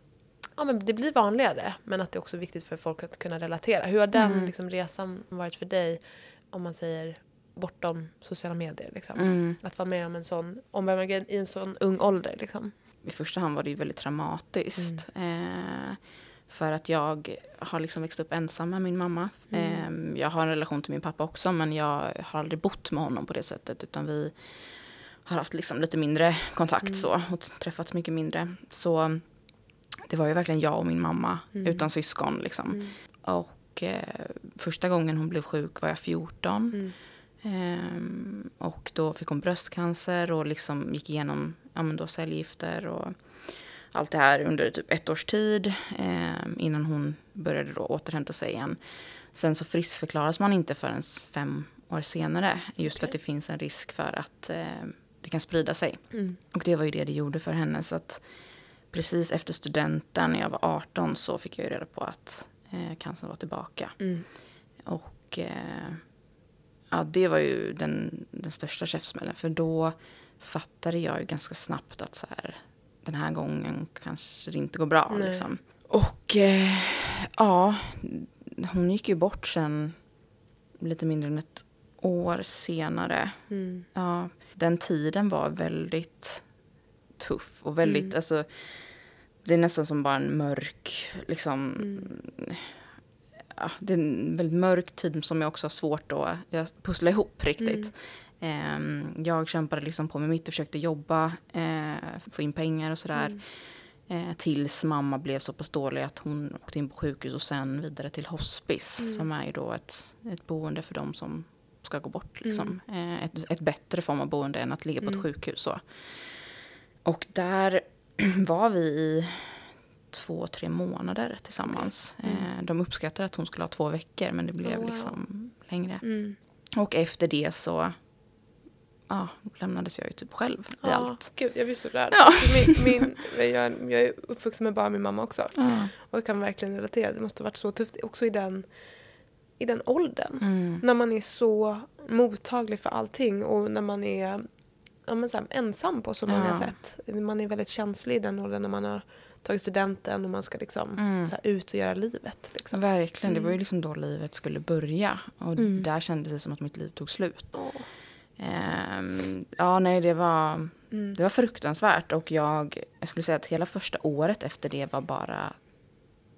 Speaker 2: ja, men det blir vanligare, men att det är också viktigt för folk att kunna relatera. Hur har den
Speaker 1: Mm.
Speaker 2: liksom, resan varit för dig, om man säger bortom sociala medier? Liksom?
Speaker 1: Mm.
Speaker 2: Att vara med om en sån omvälvande i en sån ung ålder. Liksom.
Speaker 1: I första hand var det ju väldigt traumatiskt.
Speaker 2: Mm.
Speaker 1: Eh, för att jag har liksom växt upp ensam med min mamma.
Speaker 2: Mm.
Speaker 1: Eh, jag har en relation till min pappa också men jag har aldrig bott med honom på det sättet. Utan vi har haft liksom lite mindre kontakt
Speaker 2: Mm.
Speaker 1: så och träffats mycket mindre. Så det var ju verkligen jag och min mamma
Speaker 2: Mm.
Speaker 1: utan syskon liksom.
Speaker 2: Mm.
Speaker 1: Och eh, första gången hon blev sjuk var jag 14. Ehm, och då fick hon bröstcancer och liksom gick igenom ja, men då cellgifter och allt det här under typ ett års tid ehm, innan hon började då återhämta sig igen. Sen så friskförklaras man inte förrän fem år senare just för att det finns en risk för att eh, det kan sprida sig.
Speaker 2: Mm.
Speaker 1: Och det var ju det det gjorde för henne. Så att precis efter studenten när jag var 18 så fick jag ju reda på att eh, cancern var tillbaka.
Speaker 2: Mm.
Speaker 1: Och eh, ja, det var ju den, den största käftsmällen. För då fattade jag ju ganska snabbt att så här, den här gången kanske det inte går bra. Liksom. Och eh, ja, hon gick ju bort sen lite mindre än ett år senare.
Speaker 2: Mm.
Speaker 1: Ja, den tiden var väldigt tuff och väldigt,
Speaker 2: Mm.
Speaker 1: alltså det är nästan som bara en mörk, liksom,
Speaker 2: Mm.
Speaker 1: Ja, det är en väldigt mörk tid som jag också har svårt att pussla ihop riktigt. Ehm, jag kämpade liksom på med mitt och försökte jobba, eh, få in pengar och sådär.
Speaker 2: Mm.
Speaker 1: Eh, tills mamma blev så pass dålig att hon åkte in på sjukhus och sen vidare till hospice
Speaker 2: Mm.
Speaker 1: som är då ett, ett boende för de som ska gå bort. Liksom. Eh, ett, ett bättre form av boende än att ligga på
Speaker 2: Mm.
Speaker 1: ett sjukhus. Så. Och där var vi i två, tre månader tillsammans.
Speaker 2: Mm.
Speaker 1: Eh, de uppskattade att hon skulle ha två veckor men det blev
Speaker 2: Oh, wow.
Speaker 1: liksom längre.
Speaker 2: Mm.
Speaker 1: Och efter det så ja, lämnades jag ju typ själv i allt.
Speaker 2: Gud, jag blir så rörd.
Speaker 1: Ja.
Speaker 2: Min, min, jag, jag är uppvuxen med bara min mamma också.
Speaker 1: Ja.
Speaker 2: Och jag kan verkligen relatera. Det måste ha varit så tufft också i den, i den åldern.
Speaker 1: Mm.
Speaker 2: När man är så mottaglig för allting och när man är ja, men så här, ensam på så många
Speaker 1: Ja.
Speaker 2: sätt. Man är väldigt känslig i den åldern när man har tagit studenten och man ska liksom
Speaker 1: Mm.
Speaker 2: här, ut och göra livet. Liksom.
Speaker 1: Verkligen, det var ju liksom då livet skulle börja. Och
Speaker 2: Mm.
Speaker 1: där kändes det som att mitt liv tog slut.
Speaker 2: Åh.
Speaker 1: Ehm, ja, nej, det var,
Speaker 2: Mm.
Speaker 1: det var fruktansvärt. Och jag, jag skulle säga att hela första året efter det var bara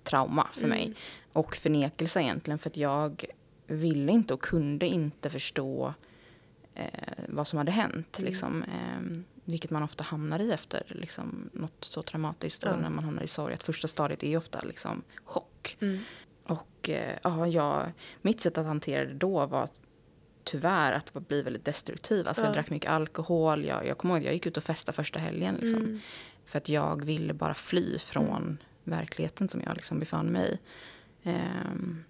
Speaker 1: trauma för
Speaker 2: Mm.
Speaker 1: mig. Och förnekelse egentligen, för att jag ville inte och kunde inte förstå eh, vad som hade hänt.
Speaker 2: Mm.
Speaker 1: Liksom. Ehm, vilket man ofta hamnar i efter liksom, något så traumatiskt. Och
Speaker 2: Ja.
Speaker 1: när man hamnar i sorg. Att första stadiet är ofta liksom, chock.
Speaker 2: Mm.
Speaker 1: Och eh, ja, jag, mitt sätt att hantera det då var tyvärr att bli väldigt destruktiv. Alltså
Speaker 2: Ja.
Speaker 1: jag drack mycket alkohol. Jag, jag kommer ihåg jag gick ut och festade första helgen. Liksom,
Speaker 2: Mm.
Speaker 1: För att jag ville bara fly från verkligheten som jag liksom befann mig i. Ehm,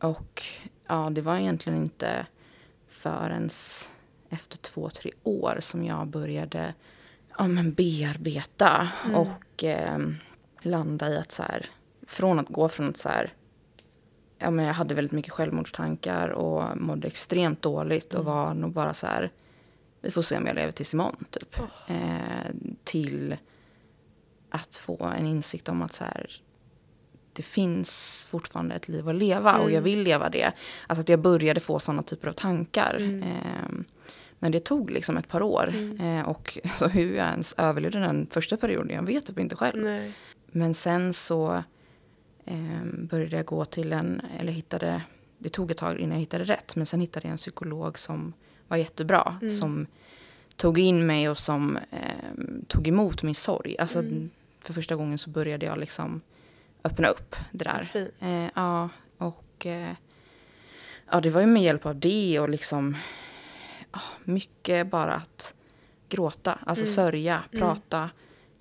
Speaker 1: och ja, det var egentligen inte förrän efter två, tre år som jag började ja, men bearbeta
Speaker 2: Mm.
Speaker 1: och ehm, landa i att så här, från att gå från att så här, ja, men jag hade väldigt mycket självmordstankar och mådde extremt dåligt och
Speaker 2: Mm.
Speaker 1: var nog bara så här, vi får se om jag lever tills imorgon typ. Eh, till att få en insikt om att så här, det finns fortfarande ett liv att leva och
Speaker 2: Mm.
Speaker 1: jag vill leva det. Alltså att jag började få sådana typer av tankar.
Speaker 2: Mm.
Speaker 1: Eh, men det tog liksom ett par år.
Speaker 2: Mm.
Speaker 1: Eh, och alltså, hur jag ens överlevde den första perioden, jag vet typ inte själv.
Speaker 2: Nej.
Speaker 1: Men sen så eh, började jag gå till en, eller hittade, det tog ett tag innan jag hittade rätt, men sen hittade jag en psykolog som var jättebra.
Speaker 2: Mm.
Speaker 1: Som tog in mig och som eh, tog emot min sorg. Alltså
Speaker 2: Mm.
Speaker 1: för första gången så började jag liksom öppna upp det där. Eh, ja, och eh, ja, det var ju med hjälp av det och liksom ja, mycket bara att gråta, alltså
Speaker 2: Mm.
Speaker 1: sörja,
Speaker 2: Mm.
Speaker 1: prata.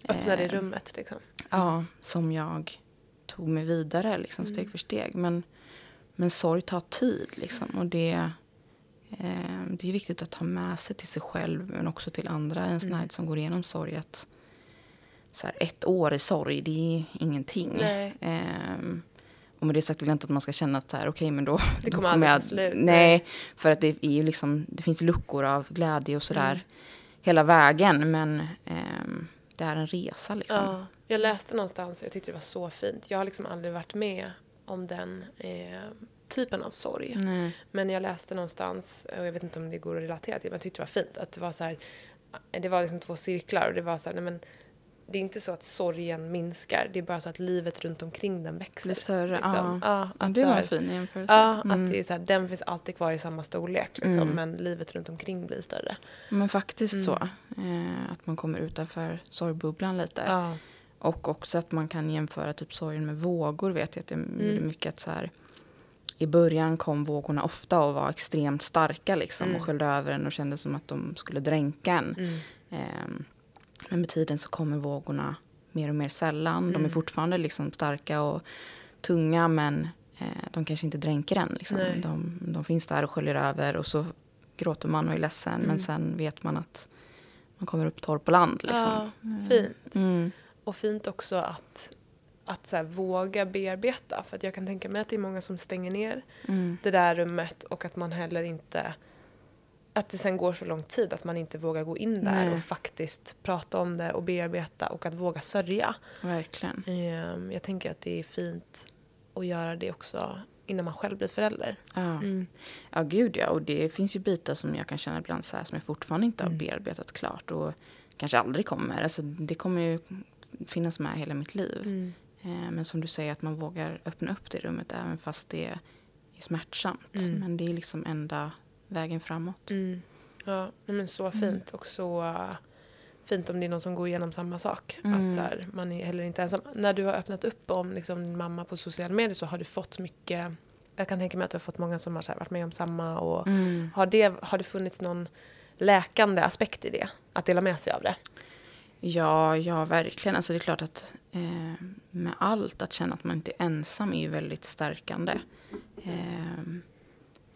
Speaker 2: Öppna det
Speaker 1: Eh,
Speaker 2: rummet liksom.
Speaker 1: Ja, som jag tog mig vidare liksom, steg
Speaker 2: Mm.
Speaker 1: för steg. Men, men sorg tar tid liksom. Och det, eh, det är viktigt att ha med sig till sig själv men också till andra. En sån här
Speaker 2: Mm.
Speaker 1: som går igenom sorg. Att, så här, ett år i sorg, det är ingenting. Ehm, och med det sagt vill jag inte att man ska känna att så här, okej men då,
Speaker 2: Det
Speaker 1: då
Speaker 2: kommer aldrig
Speaker 1: jag,
Speaker 2: ta slut,
Speaker 1: Nej, för att det är ju liksom, det finns luckor av glädje och sådär
Speaker 2: Mm.
Speaker 1: hela vägen. Men ehm, det är en resa liksom.
Speaker 2: Ja, jag läste någonstans och jag tyckte det var så fint. Jag har liksom aldrig varit med om den eh, typen av sorg.
Speaker 1: Nej.
Speaker 2: Men jag läste någonstans, och jag vet inte om det går att relatera till, men jag tyckte det var fint. Att det var så här, det var liksom två cirklar och det var så här, nej men det är inte så att sorgen minskar, det är bara så att livet runt omkring den växer.
Speaker 1: Blir större,
Speaker 2: liksom.
Speaker 1: ja.
Speaker 2: ja. Att
Speaker 1: det var en fin jämförelse.
Speaker 2: Ja,
Speaker 1: Mm.
Speaker 2: att det är så här, den finns alltid kvar i samma storlek liksom,
Speaker 1: Mm.
Speaker 2: men livet runt omkring blir större.
Speaker 1: Men faktiskt
Speaker 2: Mm.
Speaker 1: så. Eh, att man kommer utanför sorgbubblan lite.
Speaker 2: Ja.
Speaker 1: Och också att man kan jämföra typ sorgen med vågor vet jag att jag gjorde mycket att så här. I början kom vågorna ofta och var extremt starka liksom
Speaker 2: Mm.
Speaker 1: och sköljde över en och kände som att de skulle dränka en.
Speaker 2: Mm.
Speaker 1: Eh, men med tiden så kommer vågorna mer och mer sällan. De är
Speaker 2: Mm.
Speaker 1: fortfarande liksom starka och tunga men eh, de kanske inte dränker en. Liksom. De, de finns där och sköljer över och så gråter man och är ledsen
Speaker 2: Mm.
Speaker 1: men sen vet man att man kommer upp torr på land. Liksom.
Speaker 2: Ja, fint.
Speaker 1: Mm.
Speaker 2: Och fint också att, att så våga bearbeta. För att jag kan tänka mig att det är många som stänger ner
Speaker 1: Mm.
Speaker 2: det där rummet och att man heller inte att det sen går så lång tid att man inte vågar gå in där
Speaker 1: Nej.
Speaker 2: och faktiskt prata om det och bearbeta och att våga sörja.
Speaker 1: Verkligen.
Speaker 2: Ehm, Jag tänker att det är fint att göra det också innan man själv blir förälder.
Speaker 1: Ja. ja, gud ja. Och det finns ju bitar som jag kan känna ibland så här som jag fortfarande inte har
Speaker 2: Mm.
Speaker 1: bearbetat klart och kanske aldrig kommer. Alltså, det kommer ju finnas med hela mitt liv.
Speaker 2: Mm.
Speaker 1: Eh, Men som du säger att man vågar öppna upp det rummet även fast det är smärtsamt.
Speaker 2: Mm.
Speaker 1: Men det är liksom enda vägen framåt.
Speaker 2: Mm. Ja, men så fint och så uh, fint om det är någon som går igenom samma sak.
Speaker 1: Mm.
Speaker 2: Att så här, man är heller inte ensam. När du har öppnat upp om liksom, din mamma på sociala medier så har du fått mycket jag kan tänka mig att du har fått många som har här, varit med om samma. Och
Speaker 1: Mm.
Speaker 2: har, det, har det funnits någon läkande aspekt i det? Att dela med sig av det?
Speaker 1: Ja, ja, verkligen. Alltså det är klart att eh, med allt, att känna att man inte är ensam är ju väldigt stärkande. Eh,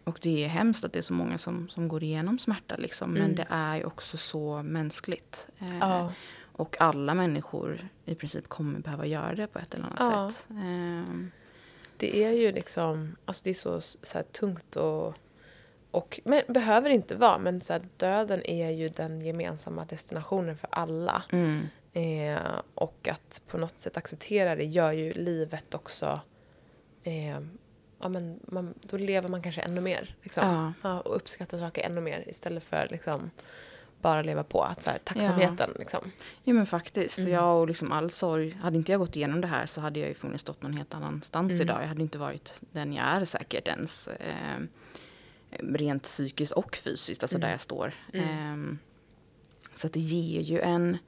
Speaker 1: och det är hemskt att det är så många som, som går igenom smärta. Liksom. Men
Speaker 2: Mm.
Speaker 1: det är ju också så mänskligt. Eh,
Speaker 2: Ja.
Speaker 1: Och alla människor i princip kommer behöva göra det på ett eller annat
Speaker 2: Ja.
Speaker 1: sätt. Eh,
Speaker 2: Det är ju liksom, alltså det är så, så här tungt och, och men behöver inte vara, men så här, döden är ju den gemensamma destinationen för alla.
Speaker 1: mm,
Speaker 2: Eh, och att på något sätt acceptera det gör ju livet också, eh, ja men man, då lever man kanske ännu mer. Liksom.
Speaker 1: Ja.
Speaker 2: Ja, och uppskattar saker ännu mer istället för liksom bara leva på. Att så här, tacksamheten liksom.
Speaker 1: Jo men faktiskt.
Speaker 2: Mm.
Speaker 1: Jag och liksom all sorg. Hade inte jag gått igenom det här så hade jag ju förmodligen stått någon helt annanstans
Speaker 2: Mm.
Speaker 1: idag. Jag hade inte varit den jag är säkert ens. Eh, rent psykiskt och fysiskt, alltså
Speaker 2: Mm.
Speaker 1: där jag står. Eh, så att det ger ju en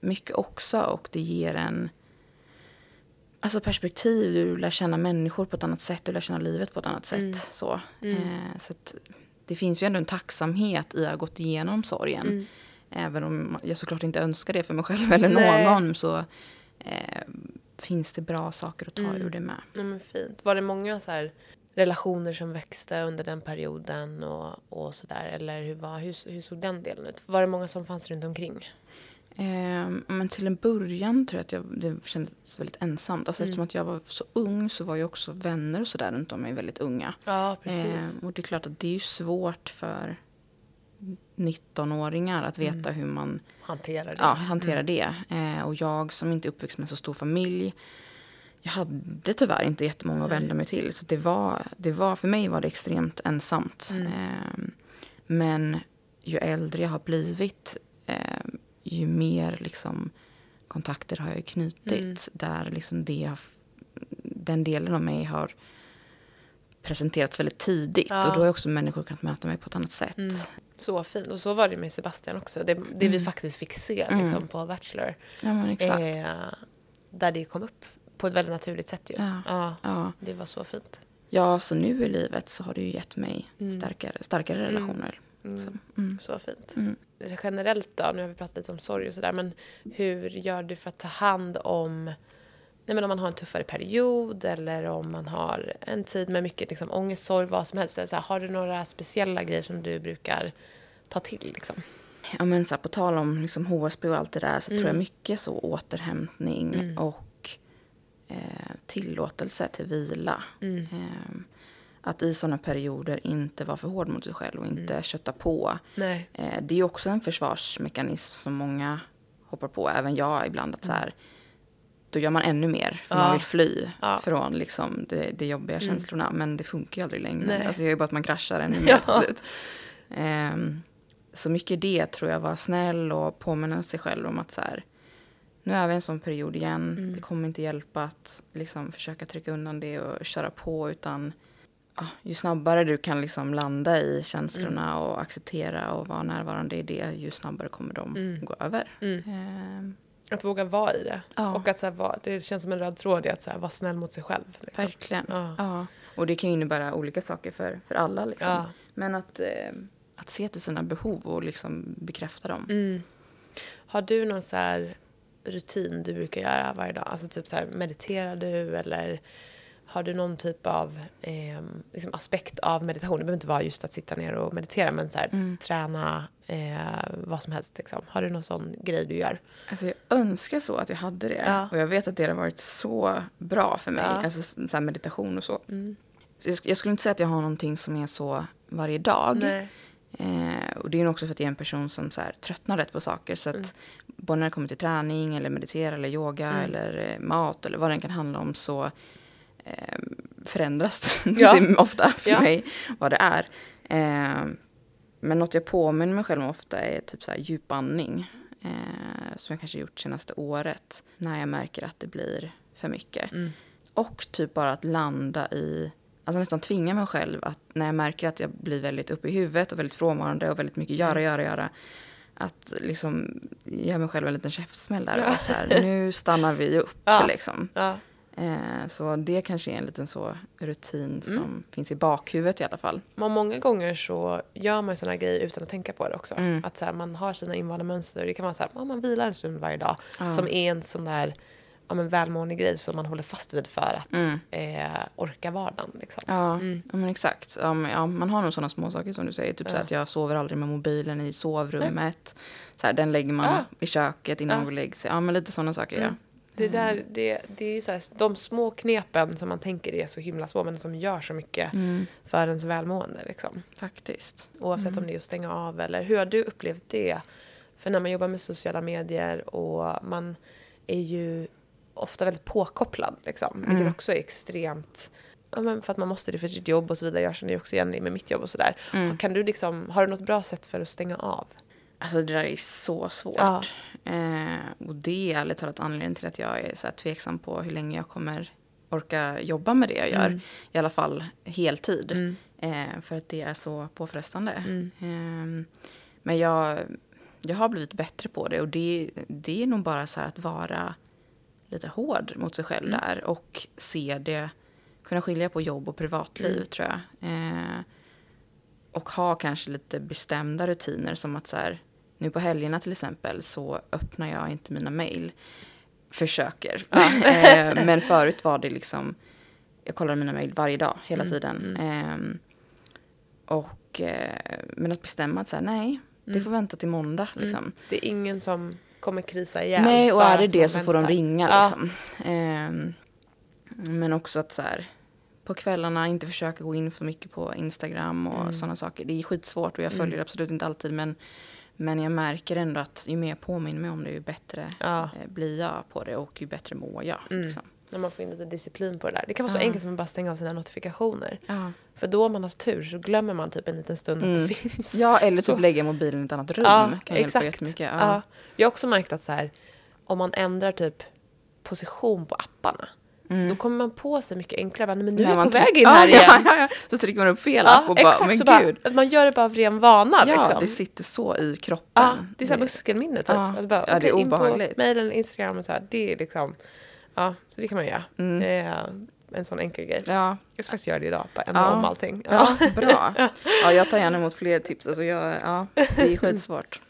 Speaker 1: mycket också och det ger en Alltså perspektiv, du lär känna människor på ett annat sätt, du lär känna livet på ett annat sätt.
Speaker 2: Mm.
Speaker 1: Så,
Speaker 2: Mm.
Speaker 1: eh, så att det finns ju ändå en tacksamhet i att ha gått igenom sorgen.
Speaker 2: Mm.
Speaker 1: Även om jag såklart inte önskar det för mig själv eller
Speaker 2: Nej.
Speaker 1: någon så eh, finns det bra saker att ta
Speaker 2: Mm.
Speaker 1: ur det med.
Speaker 2: Ja, men fint. Var det många så här, relationer som växte under den perioden och, och sådär? Eller hur, var, hur, hur såg den delen ut? Var det många som fanns runt omkring?
Speaker 1: Eh, men till en början tror jag att jag, det kändes väldigt ensamt. Alltså
Speaker 2: Mm.
Speaker 1: Eftersom att jag var så ung så var ju också vänner och sådär runt om mig väldigt unga.
Speaker 2: Ja, precis.
Speaker 1: Eh, och det är klart att det är ju svårt för 19-åringar att veta hur man
Speaker 2: Hanterar det.
Speaker 1: ja, hanterar det. Eh, och jag som inte är uppväxt med så stor familj. Jag hade tyvärr inte jättemånga att vända mig till. Så det var, det var, för mig var det extremt ensamt.
Speaker 2: Mm.
Speaker 1: Eh, men ju äldre jag har blivit, eh, ju mer liksom, kontakter har jag knutit.
Speaker 2: Mm.
Speaker 1: Där liksom det den delen av mig har presenterats väldigt tidigt.
Speaker 2: Ja.
Speaker 1: Och då har också människor kunnat möta mig på ett annat sätt.
Speaker 2: Mm. Så fint. Och så var det med Sebastian också. Det, det vi
Speaker 1: Mm.
Speaker 2: faktiskt fick se
Speaker 1: Mm.
Speaker 2: liksom, på Bachelor.
Speaker 1: Ja exakt.
Speaker 2: Eh, där det kom upp på ett väldigt naturligt sätt ju.
Speaker 1: Ja.
Speaker 2: Ja, det var så fint.
Speaker 1: Ja, så nu i livet så har det ju gett mig
Speaker 2: Mm.
Speaker 1: starkare, starkare
Speaker 2: Mm.
Speaker 1: relationer. Så.
Speaker 2: Så fint.
Speaker 1: Mm.
Speaker 2: Generellt då, nu har vi pratat lite om sorg och sådär, men hur gör du för att ta hand om Nej, men om man har en tuffare period eller om man har en tid med mycket liksom, ångest, sorg, vad som helst. Så här, har du några speciella grejer som du brukar ta till? Liksom?
Speaker 1: Ja, men så här, på tal om liksom HSB och allt det där så
Speaker 2: Mm.
Speaker 1: tror jag mycket så återhämtning
Speaker 2: Mm.
Speaker 1: och eh, tillåtelse till vila.
Speaker 2: Mm.
Speaker 1: Eh, att i sådana perioder inte vara för hård mot sig själv och inte kötta på.
Speaker 2: Nej.
Speaker 1: Eh, det är också en försvarsmekanism som många hoppar på, även jag ibland. att så här, Då gör man ännu mer, för
Speaker 2: Mm. Ja.
Speaker 1: man vill fly
Speaker 2: Ja.
Speaker 1: från liksom, det, det jobbiga
Speaker 2: Mm.
Speaker 1: känslorna. Men det funkar ju aldrig längre.
Speaker 2: Nej.
Speaker 1: Alltså, det gör ju bara att man kraschar ännu mer
Speaker 2: Ja.
Speaker 1: till slut. Ehm, så mycket det tror jag, vara snäll och påminna sig själv om att så här, nu är vi i en sån period igen.
Speaker 2: Mm.
Speaker 1: Det kommer inte hjälpa att liksom, försöka trycka undan det och köra på. utan Ju snabbare du kan liksom landa i känslorna
Speaker 2: Mm.
Speaker 1: och acceptera och vara närvarande i det, ju snabbare kommer de
Speaker 2: Mm.
Speaker 1: gå över.
Speaker 2: Mm.
Speaker 1: Ehm,
Speaker 2: Att våga vara i det.
Speaker 1: ja,
Speaker 2: Och att så här, vara, det känns som en röd tråd i att så här, vara snäll mot sig själv. Liksom.
Speaker 1: verkligen.
Speaker 2: Ja.
Speaker 1: Ja. Och det kan ju innebära olika saker för, för alla. Liksom.
Speaker 2: Ja.
Speaker 1: Men att, eh, att se till sina behov och liksom bekräfta dem.
Speaker 2: Mm. Har du någon så rutin du brukar göra varje dag? Alltså typ så här, mediterar du eller har du någon typ av eh, liksom aspekt av meditation? Det behöver inte vara just att sitta ner och meditera men så här,
Speaker 1: Mm.
Speaker 2: träna eh, vad som helst. Liksom. Har du någon sån grej du gör?
Speaker 1: Alltså jag önskar så att jag hade det.
Speaker 2: Ja.
Speaker 1: Och jag vet att det har varit så bra för mig.
Speaker 2: Ja.
Speaker 1: Alltså så här meditation och så.
Speaker 2: Mm.
Speaker 1: så jag, jag skulle inte säga att jag har någonting som är så varje dag. Eh, och det är nog också för att jag är en person som så här, tröttnar rätt på saker. Så att
Speaker 2: Mm.
Speaker 1: både när det kommer till träning eller meditera eller yoga
Speaker 2: Mm.
Speaker 1: eller eh, mat eller vad det än kan handla om så eh, förändras
Speaker 2: Ja.
Speaker 1: ofta för
Speaker 2: Ja.
Speaker 1: mig vad det är. Eh, men något jag påminner mig själv om ofta är typ så här djupandning. Eh, som jag kanske gjort senaste året. När jag märker att det blir för mycket.
Speaker 2: Mm.
Speaker 1: Och typ bara att landa i, alltså nästan tvinga mig själv att när jag märker att jag blir väldigt uppe i huvudet och väldigt frånvarande och väldigt mycket göra,
Speaker 2: Mm.
Speaker 1: göra, göra. Att liksom ge mig själv en liten käftsmäll där
Speaker 2: Ja.
Speaker 1: och så här, nu stannar vi upp
Speaker 2: Ja.
Speaker 1: liksom.
Speaker 2: Ja.
Speaker 1: Eh, så det kanske är en liten så rutin
Speaker 2: Mm.
Speaker 1: som finns i bakhuvudet i alla fall.
Speaker 2: Men många gånger så gör man såna grejer utan att tänka på det också.
Speaker 1: Mm.
Speaker 2: Att så här, man har sina invanda mönster. Det kan vara så här, man vilar en stund varje dag.
Speaker 1: Ja.
Speaker 2: Som är en sån där ja, men välmående grej som man håller fast vid för att
Speaker 1: Mm.
Speaker 2: eh, orka vardagen. Liksom.
Speaker 1: Ja,
Speaker 2: Mm.
Speaker 1: men exakt. Ja, men, ja, man har nog sådana små saker som du säger. Typ så
Speaker 2: Ja.
Speaker 1: att jag sover aldrig med mobilen i sovrummet. Så här, den lägger man
Speaker 2: Ja.
Speaker 1: i köket innan
Speaker 2: Ja.
Speaker 1: man går och lägger sig. Ja, men lite sådana saker.
Speaker 2: Mm. Det, där, det, det är ju så här, de små knepen som man tänker är så himla små men som gör så mycket
Speaker 1: Mm,
Speaker 2: för ens välmående. Liksom.
Speaker 1: faktiskt.
Speaker 2: Oavsett om det är att stänga av eller hur har du upplevt det? För när man jobbar med sociala medier och man är ju ofta väldigt påkopplad liksom, vilket
Speaker 1: Mm.
Speaker 2: också är extremt Ja, för att man måste det för sitt jobb och så vidare. Jag känner ju också igen det med mitt jobb och sådär.
Speaker 1: Mm.
Speaker 2: Kan du liksom, har du något bra sätt för att stänga av?
Speaker 1: Alltså det där är så svårt.
Speaker 2: Ja.
Speaker 1: Eh, och det är ärligt talat anledningen till att jag är så här tveksam på hur länge jag kommer orka jobba med det jag gör.
Speaker 2: Mm.
Speaker 1: I alla fall heltid.
Speaker 2: Mm.
Speaker 1: Eh, för att det är så påfrestande.
Speaker 2: Mm.
Speaker 1: Ehm, men jag, jag har blivit bättre på det och det, det är nog bara så att vara lite hård mot sig själv
Speaker 2: Mm.
Speaker 1: där och se det, kunna skilja på jobb och privatliv
Speaker 2: Mm.
Speaker 1: tror jag. Eh, och ha kanske lite bestämda rutiner som att så här, nu på helgerna till exempel så öppnar jag inte mina mejl. Försöker. eh, men förut var det liksom, jag kollade mina mejl varje dag, hela
Speaker 2: Mm,
Speaker 1: tiden.
Speaker 2: mm.
Speaker 1: Ehm, och, eh, men att bestämma att här, nej, det
Speaker 2: Mm.
Speaker 1: får vänta till måndag. Liksom.
Speaker 2: Det är ingen som kommer krisa ihjäl.
Speaker 1: Nej, och är det det så får de
Speaker 2: väntar.
Speaker 1: ringa.
Speaker 2: Ja.
Speaker 1: Liksom. Ehm, men också att så här, på kvällarna inte försöka gå in för mycket på Instagram och
Speaker 2: Mm.
Speaker 1: sådana saker. Det är skitsvårt och jag följer
Speaker 2: Mm.
Speaker 1: absolut inte alltid. Men, men jag märker ändå att ju mer jag påminner mig om det, ju bättre
Speaker 2: Ja,
Speaker 1: eh, blir jag på det och ju bättre mår jag.
Speaker 2: Mm.
Speaker 1: Liksom.
Speaker 2: när man får in lite disciplin på det där. Det kan vara så
Speaker 1: Ja.
Speaker 2: enkelt som att bara stänga av sina notifikationer.
Speaker 1: Ja.
Speaker 2: För då om man har tur så glömmer man typ en liten stund
Speaker 1: Mm.
Speaker 2: att det finns.
Speaker 1: ja, eller
Speaker 2: Så.
Speaker 1: typ lägga mobilen i ett annat rum.
Speaker 2: Ja,
Speaker 1: kan
Speaker 2: exakt.
Speaker 1: jättemycket.
Speaker 2: Ja.
Speaker 1: Ja.
Speaker 2: Jag har också märkt att så här, om man ändrar typ position på apparna
Speaker 1: Mm.
Speaker 2: då kommer man på sig mycket enklare. Bara, men nu är jag på väg in
Speaker 1: ja,
Speaker 2: här igen.
Speaker 1: Ja, ja, ja. Så trycker man upp fel app och bara,
Speaker 2: exakt.
Speaker 1: men
Speaker 2: så bara,
Speaker 1: gud.
Speaker 2: att man gör det bara av ren vana.
Speaker 1: Ja,
Speaker 2: liksom.
Speaker 1: det sitter så i kroppen.
Speaker 2: Ja, det är så här muskelminne typ.
Speaker 1: Ja.
Speaker 2: Att bara,
Speaker 1: Ja, det är
Speaker 2: okej, in på
Speaker 1: obehagligt.
Speaker 2: mejlen, Instagram och så här. Det är liksom, ja, så det kan man göra.
Speaker 1: Mm.
Speaker 2: Eh, en sån enkel grej.
Speaker 1: Ja,
Speaker 2: Jag ska faktiskt göra det idag, bara ändra
Speaker 1: Ja.
Speaker 2: om allting.
Speaker 1: ja, bra. Ja, jag tar gärna emot fler tips. Alltså jag, ja, det är skitsvårt.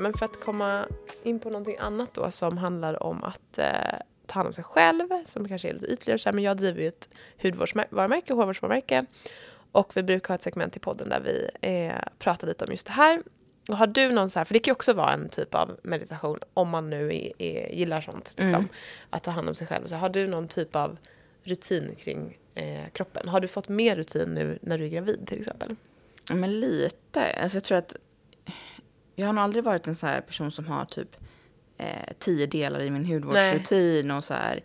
Speaker 2: Men för att komma in på någonting annat då som handlar om att eh, ta hand om sig själv, som kanske är lite ytligare så här, men jag driver ju ett hudvårdsvarumärke, hårvårdsvarumärke och vi brukar ha ett segment i podden där vi eh, pratar lite om just det här. Och har du någon så här, för det kan ju också vara en typ av meditation om man nu är, är, gillar sånt, liksom,
Speaker 1: Mm.
Speaker 2: att ta hand om sig själv. Så har du någon typ av rutin kring eh, kroppen? Har du fått mer rutin nu när du är gravid till exempel?
Speaker 1: Ja, men lite. Alltså jag tror att jag har nog aldrig varit en så här person som har typ eh, tio delar i min hudvårdsrutin och så här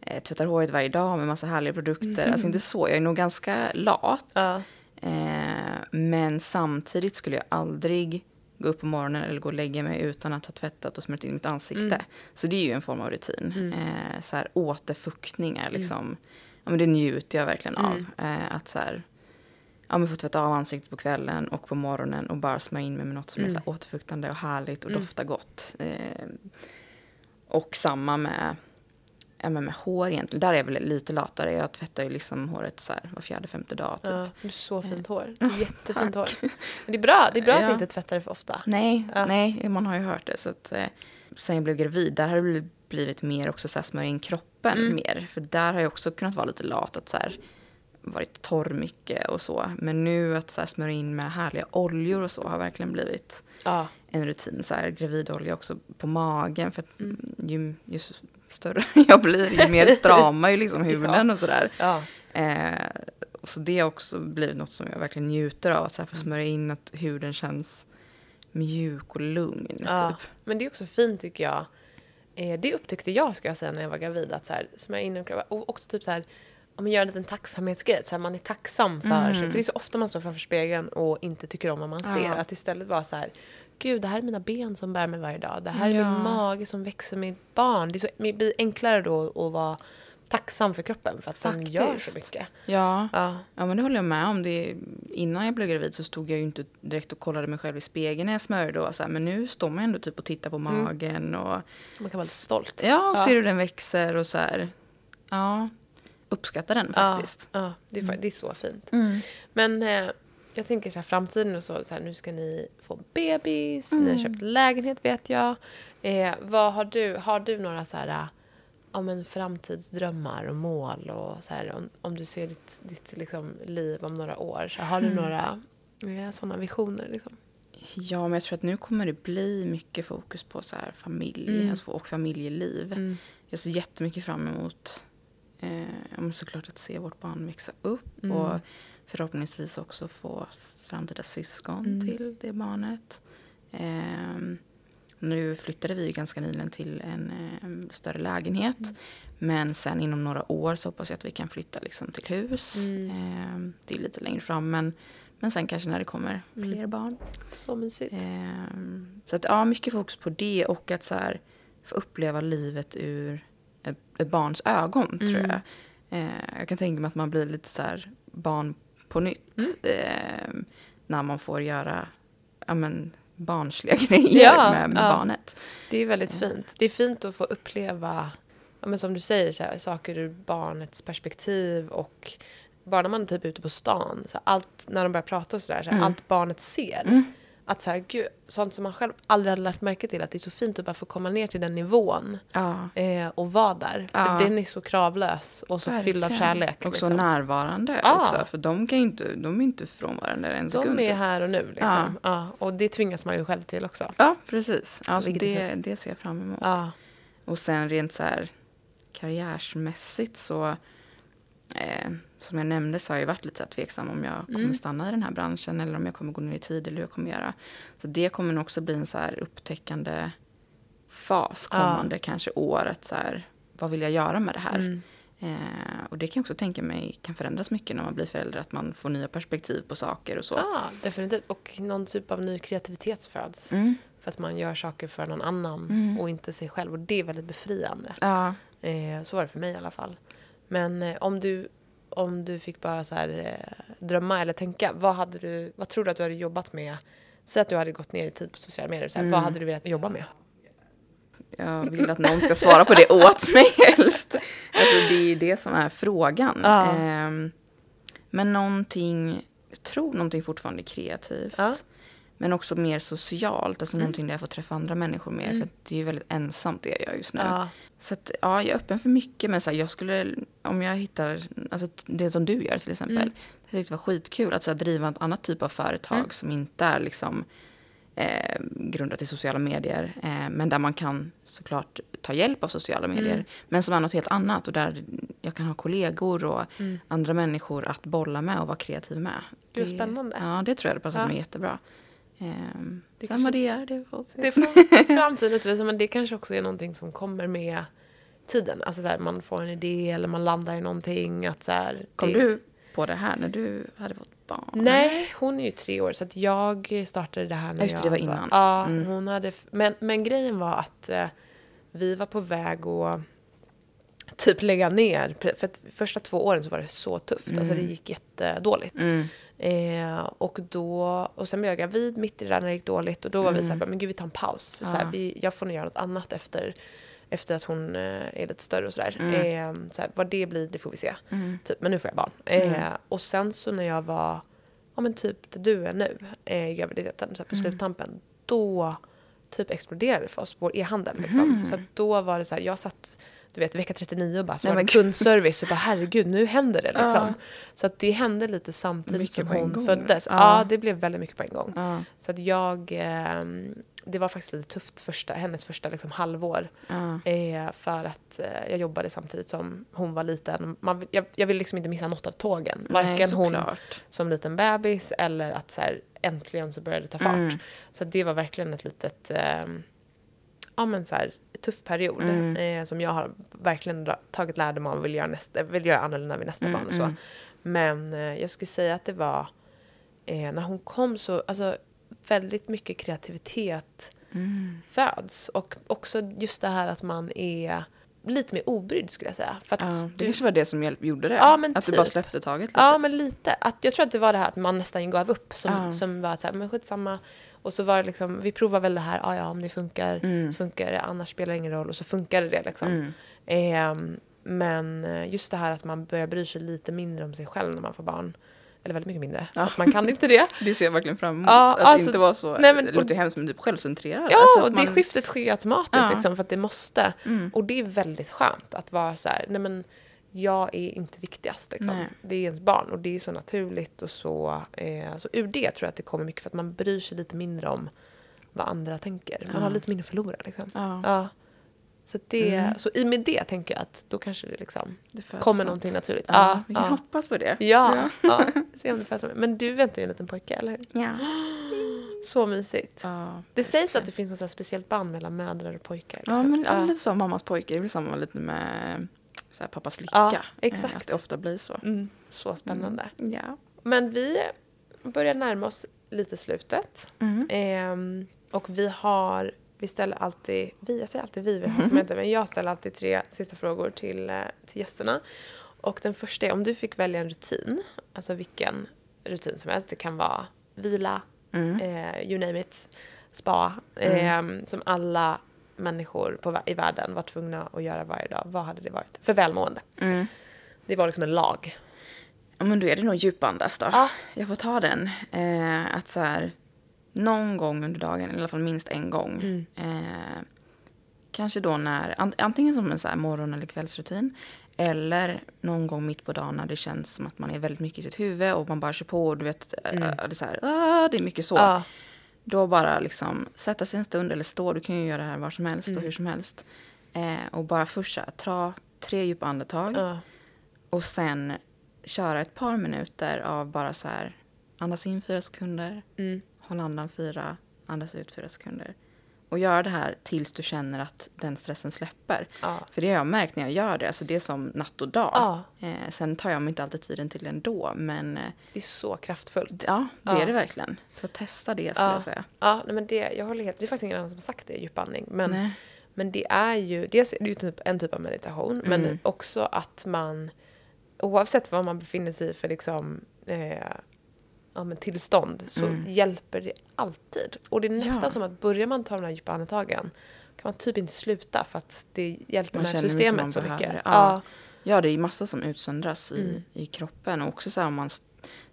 Speaker 1: eh, tvättar håret varje dag med massa härliga produkter. Alltså inte så. Jag är nog ganska lat.
Speaker 2: Ja.
Speaker 1: Eh, men samtidigt skulle jag aldrig gå upp på morgonen eller gå och lägga mig utan att ha tvättat och smörjt in mitt ansikte.
Speaker 2: Mm.
Speaker 1: Så det är ju en form av rutin.
Speaker 2: Mm.
Speaker 1: Eh, så här, återfuktning är liksom, ja men det njuter jag verkligen av.
Speaker 2: Mm.
Speaker 1: Eh, att så här, ja men få tvätta av ansiktet på kvällen och på morgonen och bara smörja in mig med något som är
Speaker 2: Mm.
Speaker 1: så här, återfuktande och härligt och
Speaker 2: Mm.
Speaker 1: doftar gott. Eh, och samma med, ja, men med hår egentligen. Där är jag väl lite latare. Jag tvättar ju liksom håret så här var fjärde, femte dag. Typ.
Speaker 2: Ja, du har så fint hår. Jättefint hår. Men det är bra, det är bra att
Speaker 1: Ja.
Speaker 2: inte tvätta det för ofta.
Speaker 1: Nej,
Speaker 2: Ja.
Speaker 1: nej, man har ju hört det. Så att, eh, sen jag blev gravid, där har det bli- blivit mer också så här smörja in kroppen
Speaker 2: Mm.
Speaker 1: mer. För där har jag också kunnat vara lite lat, att så här, varit torr mycket och så. Men nu att så här, smörja in med härliga oljor och så har verkligen blivit
Speaker 2: Ja.
Speaker 1: en rutin. Så här, gravidolja också på magen. För att
Speaker 2: Mm.
Speaker 1: ju, ju större jag blir, ju mer stramar ju liksom huden och sådär.
Speaker 2: ja.
Speaker 1: Eh, så det har också blivit något som jag verkligen njuter av. Att så här, få smörja in att huden känns mjuk och lugn.
Speaker 2: Ja.
Speaker 1: Typ.
Speaker 2: Men det är också fint tycker jag. Eh, det upptäckte jag ska jag säga när jag var gravid. Att så här, smörja in och och också typ så här, om man gör en liten tacksamhetsgrej. Så här, man är tacksam för
Speaker 1: Mm.
Speaker 2: sig. För det är så ofta man står framför spegeln och inte tycker om vad man
Speaker 1: Ja.
Speaker 2: ser. Att istället vara så här, gud det här är mina ben som bär mig varje dag. Det här är
Speaker 1: Ja.
Speaker 2: min mage som växer med ett barn. Det, är så, det blir enklare då att vara tacksam för kroppen. För att den gör så
Speaker 1: Faktiskt.
Speaker 2: mycket.
Speaker 1: Ja,
Speaker 2: Ja.
Speaker 1: ja, men det håller jag med om. Det, innan jag blev gravid så stod jag ju inte direkt och kollade mig själv i spegeln när jag smörjde. Och så här, men nu står man ändå typ och tittar på
Speaker 2: Mm.
Speaker 1: magen. Och,
Speaker 2: Man kan vara lite stolt.
Speaker 1: ja, och
Speaker 2: Ja.
Speaker 1: ser hur den växer och så här. Ja, uppskattar den faktiskt.
Speaker 2: Ja, ja det, är, fa- det är så fint.
Speaker 1: Mm.
Speaker 2: Men eh, jag tänker så här, framtiden och så, så här, nu ska ni få bebis, ni
Speaker 1: Mm.
Speaker 2: har köpt lägenhet vet jag. Eh, vad har du, har du några så här, ja, men framtidsdrömmar och mål och så här, om, om du ser ditt, ditt liksom, liv om några år, så har du
Speaker 1: Mm.
Speaker 2: några eh, sådana visioner liksom?
Speaker 1: Ja, men jag tror att nu kommer det bli mycket fokus på så här familj
Speaker 2: Mm.
Speaker 1: alltså, och familjeliv. Jag ser jättemycket fram emot eh, såklart att se vårt barn växa upp
Speaker 2: Mm.
Speaker 1: och förhoppningsvis också få framtida syskon
Speaker 2: Mm.
Speaker 1: till det barnet. Ehm, nu flyttade vi ganska nyligen till en eh, större lägenhet.
Speaker 2: Mm.
Speaker 1: Men sen inom några år så hoppas jag att vi kan flytta liksom till hus.
Speaker 2: Mm.
Speaker 1: Ehm, det är lite längre fram men, men sen kanske när det kommer
Speaker 2: Mm.
Speaker 1: fler barn.
Speaker 2: Så mysigt.
Speaker 1: Ehm, så att ja, mycket fokus på det och att så här, få uppleva livet ur ett, ett barns ögon tror
Speaker 2: Mm.
Speaker 1: jag. Eh, jag kan tänka mig att man blir lite så barn på nytt.
Speaker 2: Mm.
Speaker 1: ehm, när man får göra ja, men, barnsliga grejer
Speaker 2: Ja,
Speaker 1: med, med
Speaker 2: ja.
Speaker 1: barnet.
Speaker 2: Det är väldigt
Speaker 1: Ja.
Speaker 2: fint. Det är fint att få uppleva, ja, men som du säger, så här, saker ur barnets perspektiv och bara när man är typ ute på stan, så här, allt, när de börjar prata och sådär, så här,
Speaker 1: Mm.
Speaker 2: allt barnet ser. Att så här, gud, sånt som man själv aldrig hade lagt märke till, att det är så fint att bara få komma ner till den nivån
Speaker 1: Ja.
Speaker 2: eh, och vara där. För
Speaker 1: Ja.
Speaker 2: den är så kravlös och så fylld av kärlek.
Speaker 1: Och så
Speaker 2: liksom.
Speaker 1: närvarande
Speaker 2: Ja.
Speaker 1: också. För de, kan inte, de är inte frånvarande en sekund.
Speaker 2: De är här och nu. Liksom. Ja. och det tvingas man ju själv till också.
Speaker 1: Ja, precis. Alltså det, det ser jag fram emot. Och sen rent så här karriärsmässigt så eh, som jag nämnde så har jag varit lite så tveksam om jag kommer
Speaker 2: Mm.
Speaker 1: stanna i den här branschen eller om jag kommer gå ner i tid eller hur jag kommer göra. Så det kommer nog också bli en så här upptäckande fas
Speaker 2: Ja.
Speaker 1: kommande kanske år. Att så här, vad vill jag göra med det här?
Speaker 2: Mm.
Speaker 1: Eh, och det kan jag också tänka mig kan förändras mycket när man blir förälder. Att man får nya perspektiv på saker och så.
Speaker 2: Ja, definitivt. Och någon typ av ny kreativitet föds.
Speaker 1: Mm.
Speaker 2: För att man gör saker för någon annan
Speaker 1: Mm.
Speaker 2: och inte sig själv. Och det är väldigt befriande.
Speaker 1: Ja.
Speaker 2: Eh, så var det för mig i alla fall. Men eh, om, du, om du fick bara så här, eh, drömma eller tänka. Vad, hade du, vad tror du att du hade jobbat med? Säg att du hade gått ner i tid på sociala medier. Så här,
Speaker 1: Mm.
Speaker 2: Vad hade du velat jobba med?
Speaker 1: Jag vill att någon ska svara på det åt mig helst. Alltså det är det som är frågan.
Speaker 2: Ja.
Speaker 1: Ehm, men någonting, jag tror någonting fortfarande kreativt.
Speaker 2: Ja.
Speaker 1: Men också mer socialt, alltså
Speaker 2: Mm.
Speaker 1: någonting där jag får träffa andra människor mer.
Speaker 2: Mm.
Speaker 1: För det är ju väldigt ensamt det jag gör just nu.
Speaker 2: Ja.
Speaker 1: Så att, ja, jag är öppen för mycket. Men så här, jag skulle, om jag hittar, alltså det som du gör till exempel.
Speaker 2: Mm.
Speaker 1: Jag tyckte det var skitkul att så här, driva ett annat typ av företag
Speaker 2: Mm.
Speaker 1: som inte är liksom eh, grundat i sociala medier. Eh, men där man kan såklart ta hjälp av sociala medier.
Speaker 2: Mm.
Speaker 1: Men som är något helt annat och där jag kan ha kollegor och
Speaker 2: Mm.
Speaker 1: andra människor att bolla med och vara kreativ med.
Speaker 2: Gud, spännande.
Speaker 1: Ja, det tror jag hade passat
Speaker 2: Ja.
Speaker 1: mig jättebra. Ehm,
Speaker 2: Det
Speaker 1: sen vad det är, det får vi
Speaker 2: Det
Speaker 1: se.
Speaker 2: får framtiden utvisa, men det kanske också är någonting som kommer med tiden. Alltså så här, man får en idé eller man landar i någonting. Att så här,
Speaker 1: Kom
Speaker 2: det-
Speaker 1: du på det här när du hade fått barn?
Speaker 2: Nej, hon är ju tre år så att jag startade det här när
Speaker 1: just det,
Speaker 2: jag
Speaker 1: det var innan.
Speaker 2: Ja,
Speaker 1: Mm.
Speaker 2: hon hade... Men, men grejen var att eh, vi var på väg att typ lägga ner. För att första två åren så var det så tufft. Alltså det
Speaker 1: Mm.
Speaker 2: gick jättedåligt.
Speaker 1: Mm.
Speaker 2: Eh, och, då, och sen blev jag gravid mitt i det där när det gick dåligt. Och då var vi
Speaker 1: Mm.
Speaker 2: så här, men gud vi tar en paus. Så här,
Speaker 1: Ja.
Speaker 2: vi, jag får nog göra något annat efter, efter att hon eh, är lite större och sådär.
Speaker 1: Mm.
Speaker 2: Eh, så här, vad det blir, det får vi se.
Speaker 1: Mm.
Speaker 2: Typ, men nu får jag barn. Eh,
Speaker 1: Mm.
Speaker 2: och sen så när jag var, ja men typ där du är nu, eh, graviditeten, så här på
Speaker 1: Mm.
Speaker 2: sluttampen, då typ exploderade för oss, vår e-handel. Liksom.
Speaker 1: Mhm.
Speaker 2: Så då var det så här, jag satt du vet vecka 39 och bara så
Speaker 1: Nej,
Speaker 2: var det kundservice och bara herregud nu händer det liksom. Så att det hände lite samtidigt
Speaker 1: Mycket
Speaker 2: som hon föddes.
Speaker 1: Ja.
Speaker 2: Det blev väldigt mycket på en gång. Så att jag, ehm, det var faktiskt lite tufft första, hennes första liksom halvår. Eh, för att eh, jag jobbade samtidigt som hon var liten. Man, vill- jag, jag ville liksom inte missa något av tågen. Varken
Speaker 1: Nej,
Speaker 2: hon som liten bebis eller att så här, äntligen så började det ta fart.
Speaker 1: Mm.
Speaker 2: Så det var verkligen ett litet, eh, ja men så här, tuff period.
Speaker 1: Mm.
Speaker 2: Eh, som jag har verkligen tagit lärdom av och vill göra, nästa, vill göra annorlunda vid nästa
Speaker 1: Mm,
Speaker 2: barn och så.
Speaker 1: mm.
Speaker 2: Men eh, jag skulle säga att det var, eh, när hon kom så, alltså väldigt mycket kreativitet
Speaker 1: Mm.
Speaker 2: föds. Och också just det här att man är lite mer obrydd skulle jag säga. För att
Speaker 1: Ja, det
Speaker 2: du,
Speaker 1: kanske var det som hjälp, gjorde det.
Speaker 2: Ja,
Speaker 1: att du
Speaker 2: typ.
Speaker 1: bara släppte taget lite.
Speaker 2: Ja, men lite. Att jag tror att det var det här att man nästan gav upp. Som,
Speaker 1: Ja.
Speaker 2: som var så här, men skitsamma. Och så var det liksom, vi provar väl det här, ja ja om det funkar,
Speaker 1: Mm.
Speaker 2: funkar det, annars spelar det ingen roll. Och så funkade det liksom.
Speaker 1: Mm.
Speaker 2: Ehm, men eh, just det här att man börjar bry sig lite mindre om sig själv när man får barn. eller väldigt mycket mindre.
Speaker 1: Ja.
Speaker 2: Man kan inte det.
Speaker 1: Det ser jag verkligen fram emot.
Speaker 2: Ja,
Speaker 1: att
Speaker 2: alltså,
Speaker 1: inte vara så,
Speaker 2: nej, men-
Speaker 1: det låter ju hemskt men typ självcentrerad.
Speaker 2: Ja,
Speaker 1: Alltså
Speaker 2: och det
Speaker 1: man-
Speaker 2: skiftet sker ju automatiskt
Speaker 1: Ja.
Speaker 2: liksom, för att det måste.
Speaker 1: Mm.
Speaker 2: Och det är väldigt skönt att vara så här, nej men jag är inte viktigast. Liksom. Det är ens barn och det är så naturligt och så. Eh, så ur det tror jag att det kommer mycket för att man bryr sig lite mindre om vad andra tänker. Man
Speaker 1: Ja.
Speaker 2: har lite mindre att förlora. Liksom.
Speaker 1: Ja,
Speaker 2: Ja. Så, det,
Speaker 1: Mm.
Speaker 2: så i med det tänker jag att då kanske det liksom
Speaker 1: det
Speaker 2: kommer
Speaker 1: något.
Speaker 2: någonting naturligt.
Speaker 1: Ja, vi kan
Speaker 2: ja.
Speaker 1: hoppas på det.
Speaker 2: Ja, ja. Se om det föds. Men du väntar ju en liten pojke, eller hur?
Speaker 1: Ja.
Speaker 2: Så mysigt.
Speaker 1: Ja,
Speaker 2: Det sägs att det finns något så speciellt band mellan mödrar och pojkar.
Speaker 1: ja men
Speaker 2: Ja.
Speaker 1: lite som mammas pojke, det blir samma lite med så här, pappas flicka.
Speaker 2: Ja,
Speaker 1: Eh,
Speaker 2: exakt.
Speaker 1: Att det ofta blir så.
Speaker 2: Mm, så spännande.
Speaker 1: Ja.
Speaker 2: Men vi börjar närma oss lite slutet.
Speaker 1: Mm.
Speaker 2: Ehm, och vi har, vi ställer alltid, vi, jag säger alltid vi, vi har som heter, men jag ställer alltid tre sista frågor till, eh, till gästerna. Och den första är om du fick välja en rutin, alltså vilken rutin som helst, det kan vara vila,
Speaker 1: Mm.
Speaker 2: eh, you name it, spa, ehm, som alla människor på, i världen var tvungna att göra varje dag. Vad hade det varit? För välmående.
Speaker 1: Mm.
Speaker 2: Det var liksom en lag.
Speaker 1: Ja, men då är det nog djupandas då.
Speaker 2: Ja.
Speaker 1: Jag får ta den. Eh, att så här, någon gång under dagen, i alla fall minst en gång.
Speaker 2: Mm.
Speaker 1: Eh, kanske då när, an, antingen som en så morgon eller kvällsrutin. Eller någon gång mitt på dagen när det känns som att man är väldigt mycket i sitt huvud och man bara kör på och du vet, eh,
Speaker 2: Mm.
Speaker 1: det, är så här, ah, det är mycket så.
Speaker 2: Ja.
Speaker 1: Då bara liksom sätta sig en stund eller stå, du kan ju göra det här var som helst
Speaker 2: Mm.
Speaker 1: och hur som helst. Eh, och bara först ta tre djupa andetag.
Speaker 2: Ja.
Speaker 1: Och sen köra ett par minuter av bara så här andas in fyra sekunder,
Speaker 2: Mm.
Speaker 1: håll andan fyra, andas ut fyra sekunder. Och göra det här tills du känner att den stressen släpper.
Speaker 2: Ja.
Speaker 1: För det har jag märkt när jag gör det, alltså det är som natt och dag.
Speaker 2: Ja.
Speaker 1: Eh, sen tar jag mig inte alltid tiden till det ändå, men eh,
Speaker 2: Det är så kraftfullt.
Speaker 1: ja, det
Speaker 2: Ja.
Speaker 1: är det verkligen. Så testa det skulle
Speaker 2: Ja.
Speaker 1: jag säga.
Speaker 2: Ja, nej, men det, jag håller helt, det är faktiskt ingen annan som har sagt det, djupandning. Men,
Speaker 1: Nej.
Speaker 2: men det är ju, dels är det ju typ en typ av meditation, men
Speaker 1: Mm.
Speaker 2: också att man, oavsett vad man befinner sig i för liksom, eh, ja, men tillstånd, så
Speaker 1: Mm.
Speaker 2: hjälper det alltid. Och det är nästan
Speaker 1: Ja.
Speaker 2: som att börjar man ta de här djupa andetagen kan man typ inte sluta för att det hjälper nervsystemet så mycket. Ja.
Speaker 1: Ja. Ja, det är massa som utsöndras i,
Speaker 2: Mm.
Speaker 1: i kroppen. Och också så här om man st-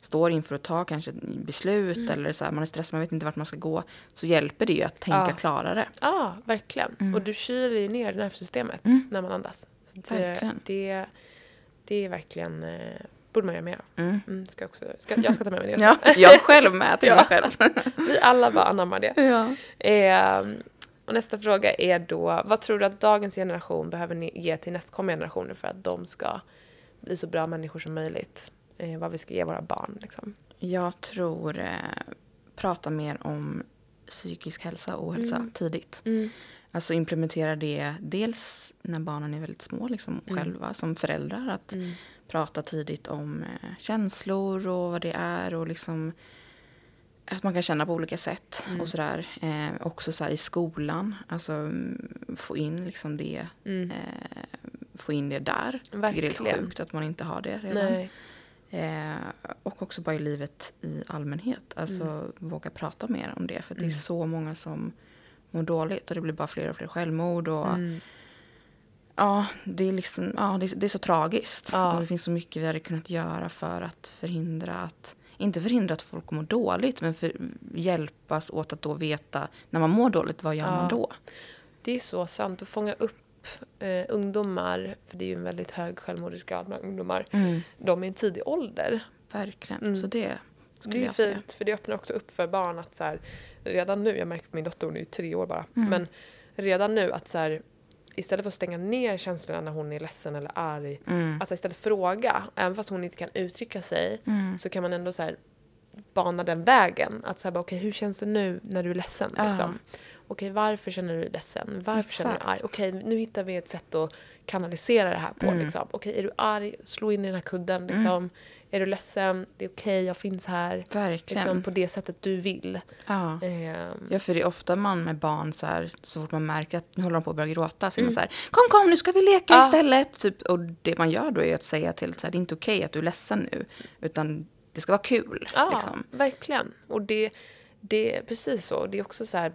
Speaker 1: står inför att ta kanske beslut
Speaker 2: Mm.
Speaker 1: eller så här, man är stressad, man vet inte vart man ska gå. Så hjälper det ju att tänka
Speaker 2: Ja.
Speaker 1: klarare.
Speaker 2: Ja, verkligen.
Speaker 1: Mm.
Speaker 2: Och du kyler ju ner nervsystemet
Speaker 1: Mm.
Speaker 2: när man andas. Så det,
Speaker 1: Verkligen.
Speaker 2: det, det är verkligen, eh, borde man göra mer.
Speaker 1: Mm.
Speaker 2: Mm, ska också, ska, jag ska ta med mig det.
Speaker 1: Ja, jag själv med till
Speaker 2: Ja.
Speaker 1: mig själv.
Speaker 2: Vi alla bara anammar det.
Speaker 1: Ja.
Speaker 2: Eh, och nästa fråga är då, vad tror du att dagens generation behöver ni ge till nästkommande generationer för att de ska bli så bra människor som möjligt? Eh, vad vi ska ge våra barn liksom.
Speaker 1: Jag tror eh, prata mer om psykisk hälsa och ohälsa
Speaker 2: Mm.
Speaker 1: tidigt. Alltså implementera det dels när barnen är väldigt små liksom,
Speaker 2: Mm.
Speaker 1: själva som föräldrar. Att prata tidigt om eh, känslor och vad det är och liksom att man kan känna på olika sätt
Speaker 2: Mm.
Speaker 1: och sådär. Eh, också så i skolan, alltså mm, få in liksom det,
Speaker 2: Mm.
Speaker 1: eh, få in det där. Jag tycker det är
Speaker 2: Verkligen.
Speaker 1: sjukt att man inte har det redan. Eh, och också bara i livet i allmänhet. Alltså
Speaker 2: Mm.
Speaker 1: våga prata mer om det. För det är
Speaker 2: Mm.
Speaker 1: så många som mår dåligt och det blir bara fler och fler självmord. Och,
Speaker 2: Mm.
Speaker 1: Ja, det är, liksom, ja det, är, det är så tragiskt.
Speaker 2: Ja.
Speaker 1: Och det finns så mycket vi hade kunnat göra för att förhindra att inte förhindra att folk mår dåligt men för, hjälpas åt att då veta när man mår dåligt, vad gör
Speaker 2: Ja.
Speaker 1: man då?
Speaker 2: Det är så sant. Att fånga upp eh, ungdomar, för det är ju en väldigt hög självmordsgrad bland ungdomar, de är i en tidig ålder.
Speaker 1: Verkligen.
Speaker 2: Mm.
Speaker 1: Så det skulle
Speaker 2: Det är
Speaker 1: jag säga.
Speaker 2: fint, för det öppnar också upp för barn att så här, redan nu, jag märker på min dotter, hon är ju tre år bara,
Speaker 1: Mm.
Speaker 2: men redan nu att så här, istället för att stänga ner känslorna när hon är ledsen eller arg,
Speaker 1: Mm.
Speaker 2: att så här, istället fråga, även fast hon inte kan uttrycka sig,
Speaker 1: Mm.
Speaker 2: så kan man ändå så här, bana den vägen. Att säga, okej hur känns det nu när du är ledsen?
Speaker 1: Ja.
Speaker 2: Liksom? Okej, varför känner du dig ledsen? Varför känner du dig arg?
Speaker 1: Exakt.
Speaker 2: Okej, nu hittar vi ett sätt att kanalisera det här på.
Speaker 1: Mm.
Speaker 2: Liksom. Okej, är du arg? Slå in i den här kudden. Liksom. Är du ledsen? Det är okej, jag finns här.
Speaker 1: Verkligen.
Speaker 2: Liksom, på det sättet du vill.
Speaker 1: ja.
Speaker 2: Ehm,
Speaker 1: Ja, för det är ofta man med barn så här, så fort man märker att nu håller de på att börja gråta så är man
Speaker 2: Mm.
Speaker 1: så här, kom kom nu ska vi leka
Speaker 2: Ja.
Speaker 1: istället. Typ, och det man gör då är att säga till så här, det är inte okej att du är ledsen nu, utan det ska vara kul.
Speaker 2: Ja,
Speaker 1: Liksom.
Speaker 2: verkligen. Och det, det är precis så. Det är också så här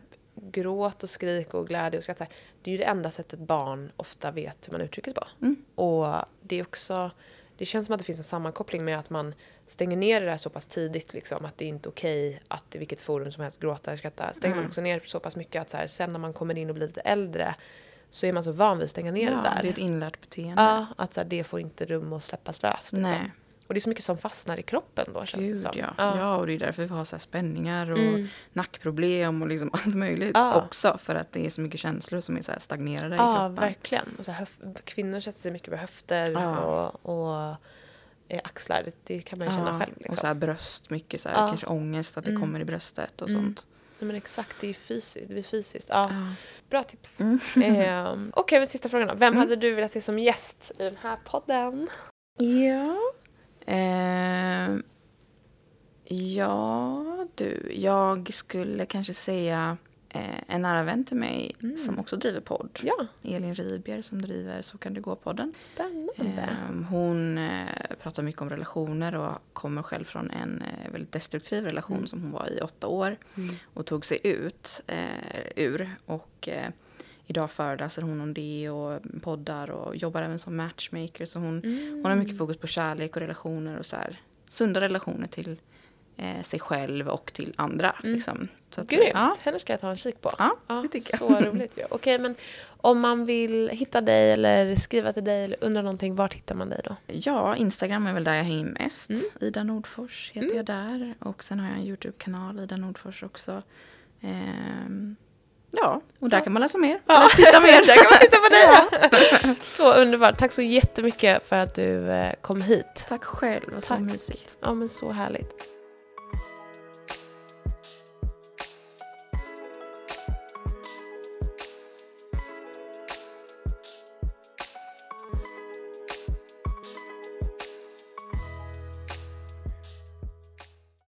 Speaker 2: gråt och skrik och glädje och skratt. Det är ju det enda sättet barn ofta vet hur man uttrycker sig på.
Speaker 1: Mm.
Speaker 2: Och det är också det känns som att det finns en sammankoppling med att man stänger ner det där så pass tidigt liksom, att det är inte okej att i vilket forum som helst gråta eller skratta. Stänger man
Speaker 1: Mm.
Speaker 2: också ner så pass mycket att så här, sen när man kommer in och blir lite äldre så är man så van vid att stänga ner
Speaker 1: ja,
Speaker 2: det där.
Speaker 1: det är ett inlärt beteende.
Speaker 2: Ja, att så här, det får inte rum att släppas löst. Liksom.
Speaker 1: Nej.
Speaker 2: Och det är så mycket som fastnar i kroppen då känns det
Speaker 1: Gud,
Speaker 2: som.
Speaker 1: ja. ja, och det är därför vi har så spänningar och
Speaker 2: Mm.
Speaker 1: nackproblem och liksom allt möjligt
Speaker 2: Ja.
Speaker 1: också. För att det är så mycket känslor som är så stagnerade i
Speaker 2: Ja,
Speaker 1: kroppen.
Speaker 2: verkligen. Och så kvinnor sätter sig mycket på höfter
Speaker 1: Ja.
Speaker 2: och, och eh, axlar. Det, det kan man ju känna
Speaker 1: Ja,
Speaker 2: själv. Liksom.
Speaker 1: Och så här bröst, mycket så här,
Speaker 2: Ja.
Speaker 1: kanske ångest att det
Speaker 2: Mm.
Speaker 1: kommer i bröstet och
Speaker 2: Mm.
Speaker 1: sånt.
Speaker 2: Nej, men exakt, det är fysiskt. Det är fysiskt. Ja,
Speaker 1: Ja.
Speaker 2: Bra tips.
Speaker 1: Mm.
Speaker 2: Ehm, Okej, men sista frågan då. Vem
Speaker 1: Mm.
Speaker 2: hade du velat se som gäst i den här podden?
Speaker 1: Ja. Ehm, ja, du. Jag skulle kanske säga eh, en nära vän till mig
Speaker 2: Mm.
Speaker 1: som också driver podd.
Speaker 2: Ja,
Speaker 1: Elin Ribjer som driver Så kan det gå-podden.
Speaker 2: spännande.
Speaker 1: Ehm, hon eh, pratar mycket om relationer och kommer själv från en eh, väldigt destruktiv relation
Speaker 2: Mm.
Speaker 1: som hon var i åtta år
Speaker 2: Mm.
Speaker 1: och tog sig ut eh, ur. Och eh, idag föreläser hon om det och poddar och jobbar även som matchmaker. Så hon,
Speaker 2: Mm.
Speaker 1: hon har mycket fokus på kärlek och relationer och så här, sunda relationer till eh, sig själv och till andra.
Speaker 2: Mm.
Speaker 1: Liksom. Så att,
Speaker 2: Grymt!
Speaker 1: Ja,
Speaker 2: Henne ska jag ta en kik på.
Speaker 1: ja,
Speaker 2: Ja,
Speaker 1: det tycker jag.
Speaker 2: så roligt ju. Okej, men om man vill hitta dig eller skriva till dig eller undra någonting, vart hittar man dig då?
Speaker 1: Ja, Instagram är väl där jag hänger mest.
Speaker 2: Mm.
Speaker 1: Ida Nordfors heter
Speaker 2: Mm.
Speaker 1: jag där. Och sen har jag en YouTube-kanal, Ida Nordfors också. Ehm, ja, och där kan man läsa mer.
Speaker 2: Ja.
Speaker 1: Eller titta mer.
Speaker 2: Där kan man titta på dig! Så underbart. Tack så jättemycket för att du eh, kom hit.
Speaker 1: Tack själv, och så mysigt.
Speaker 2: Ja, men så härligt.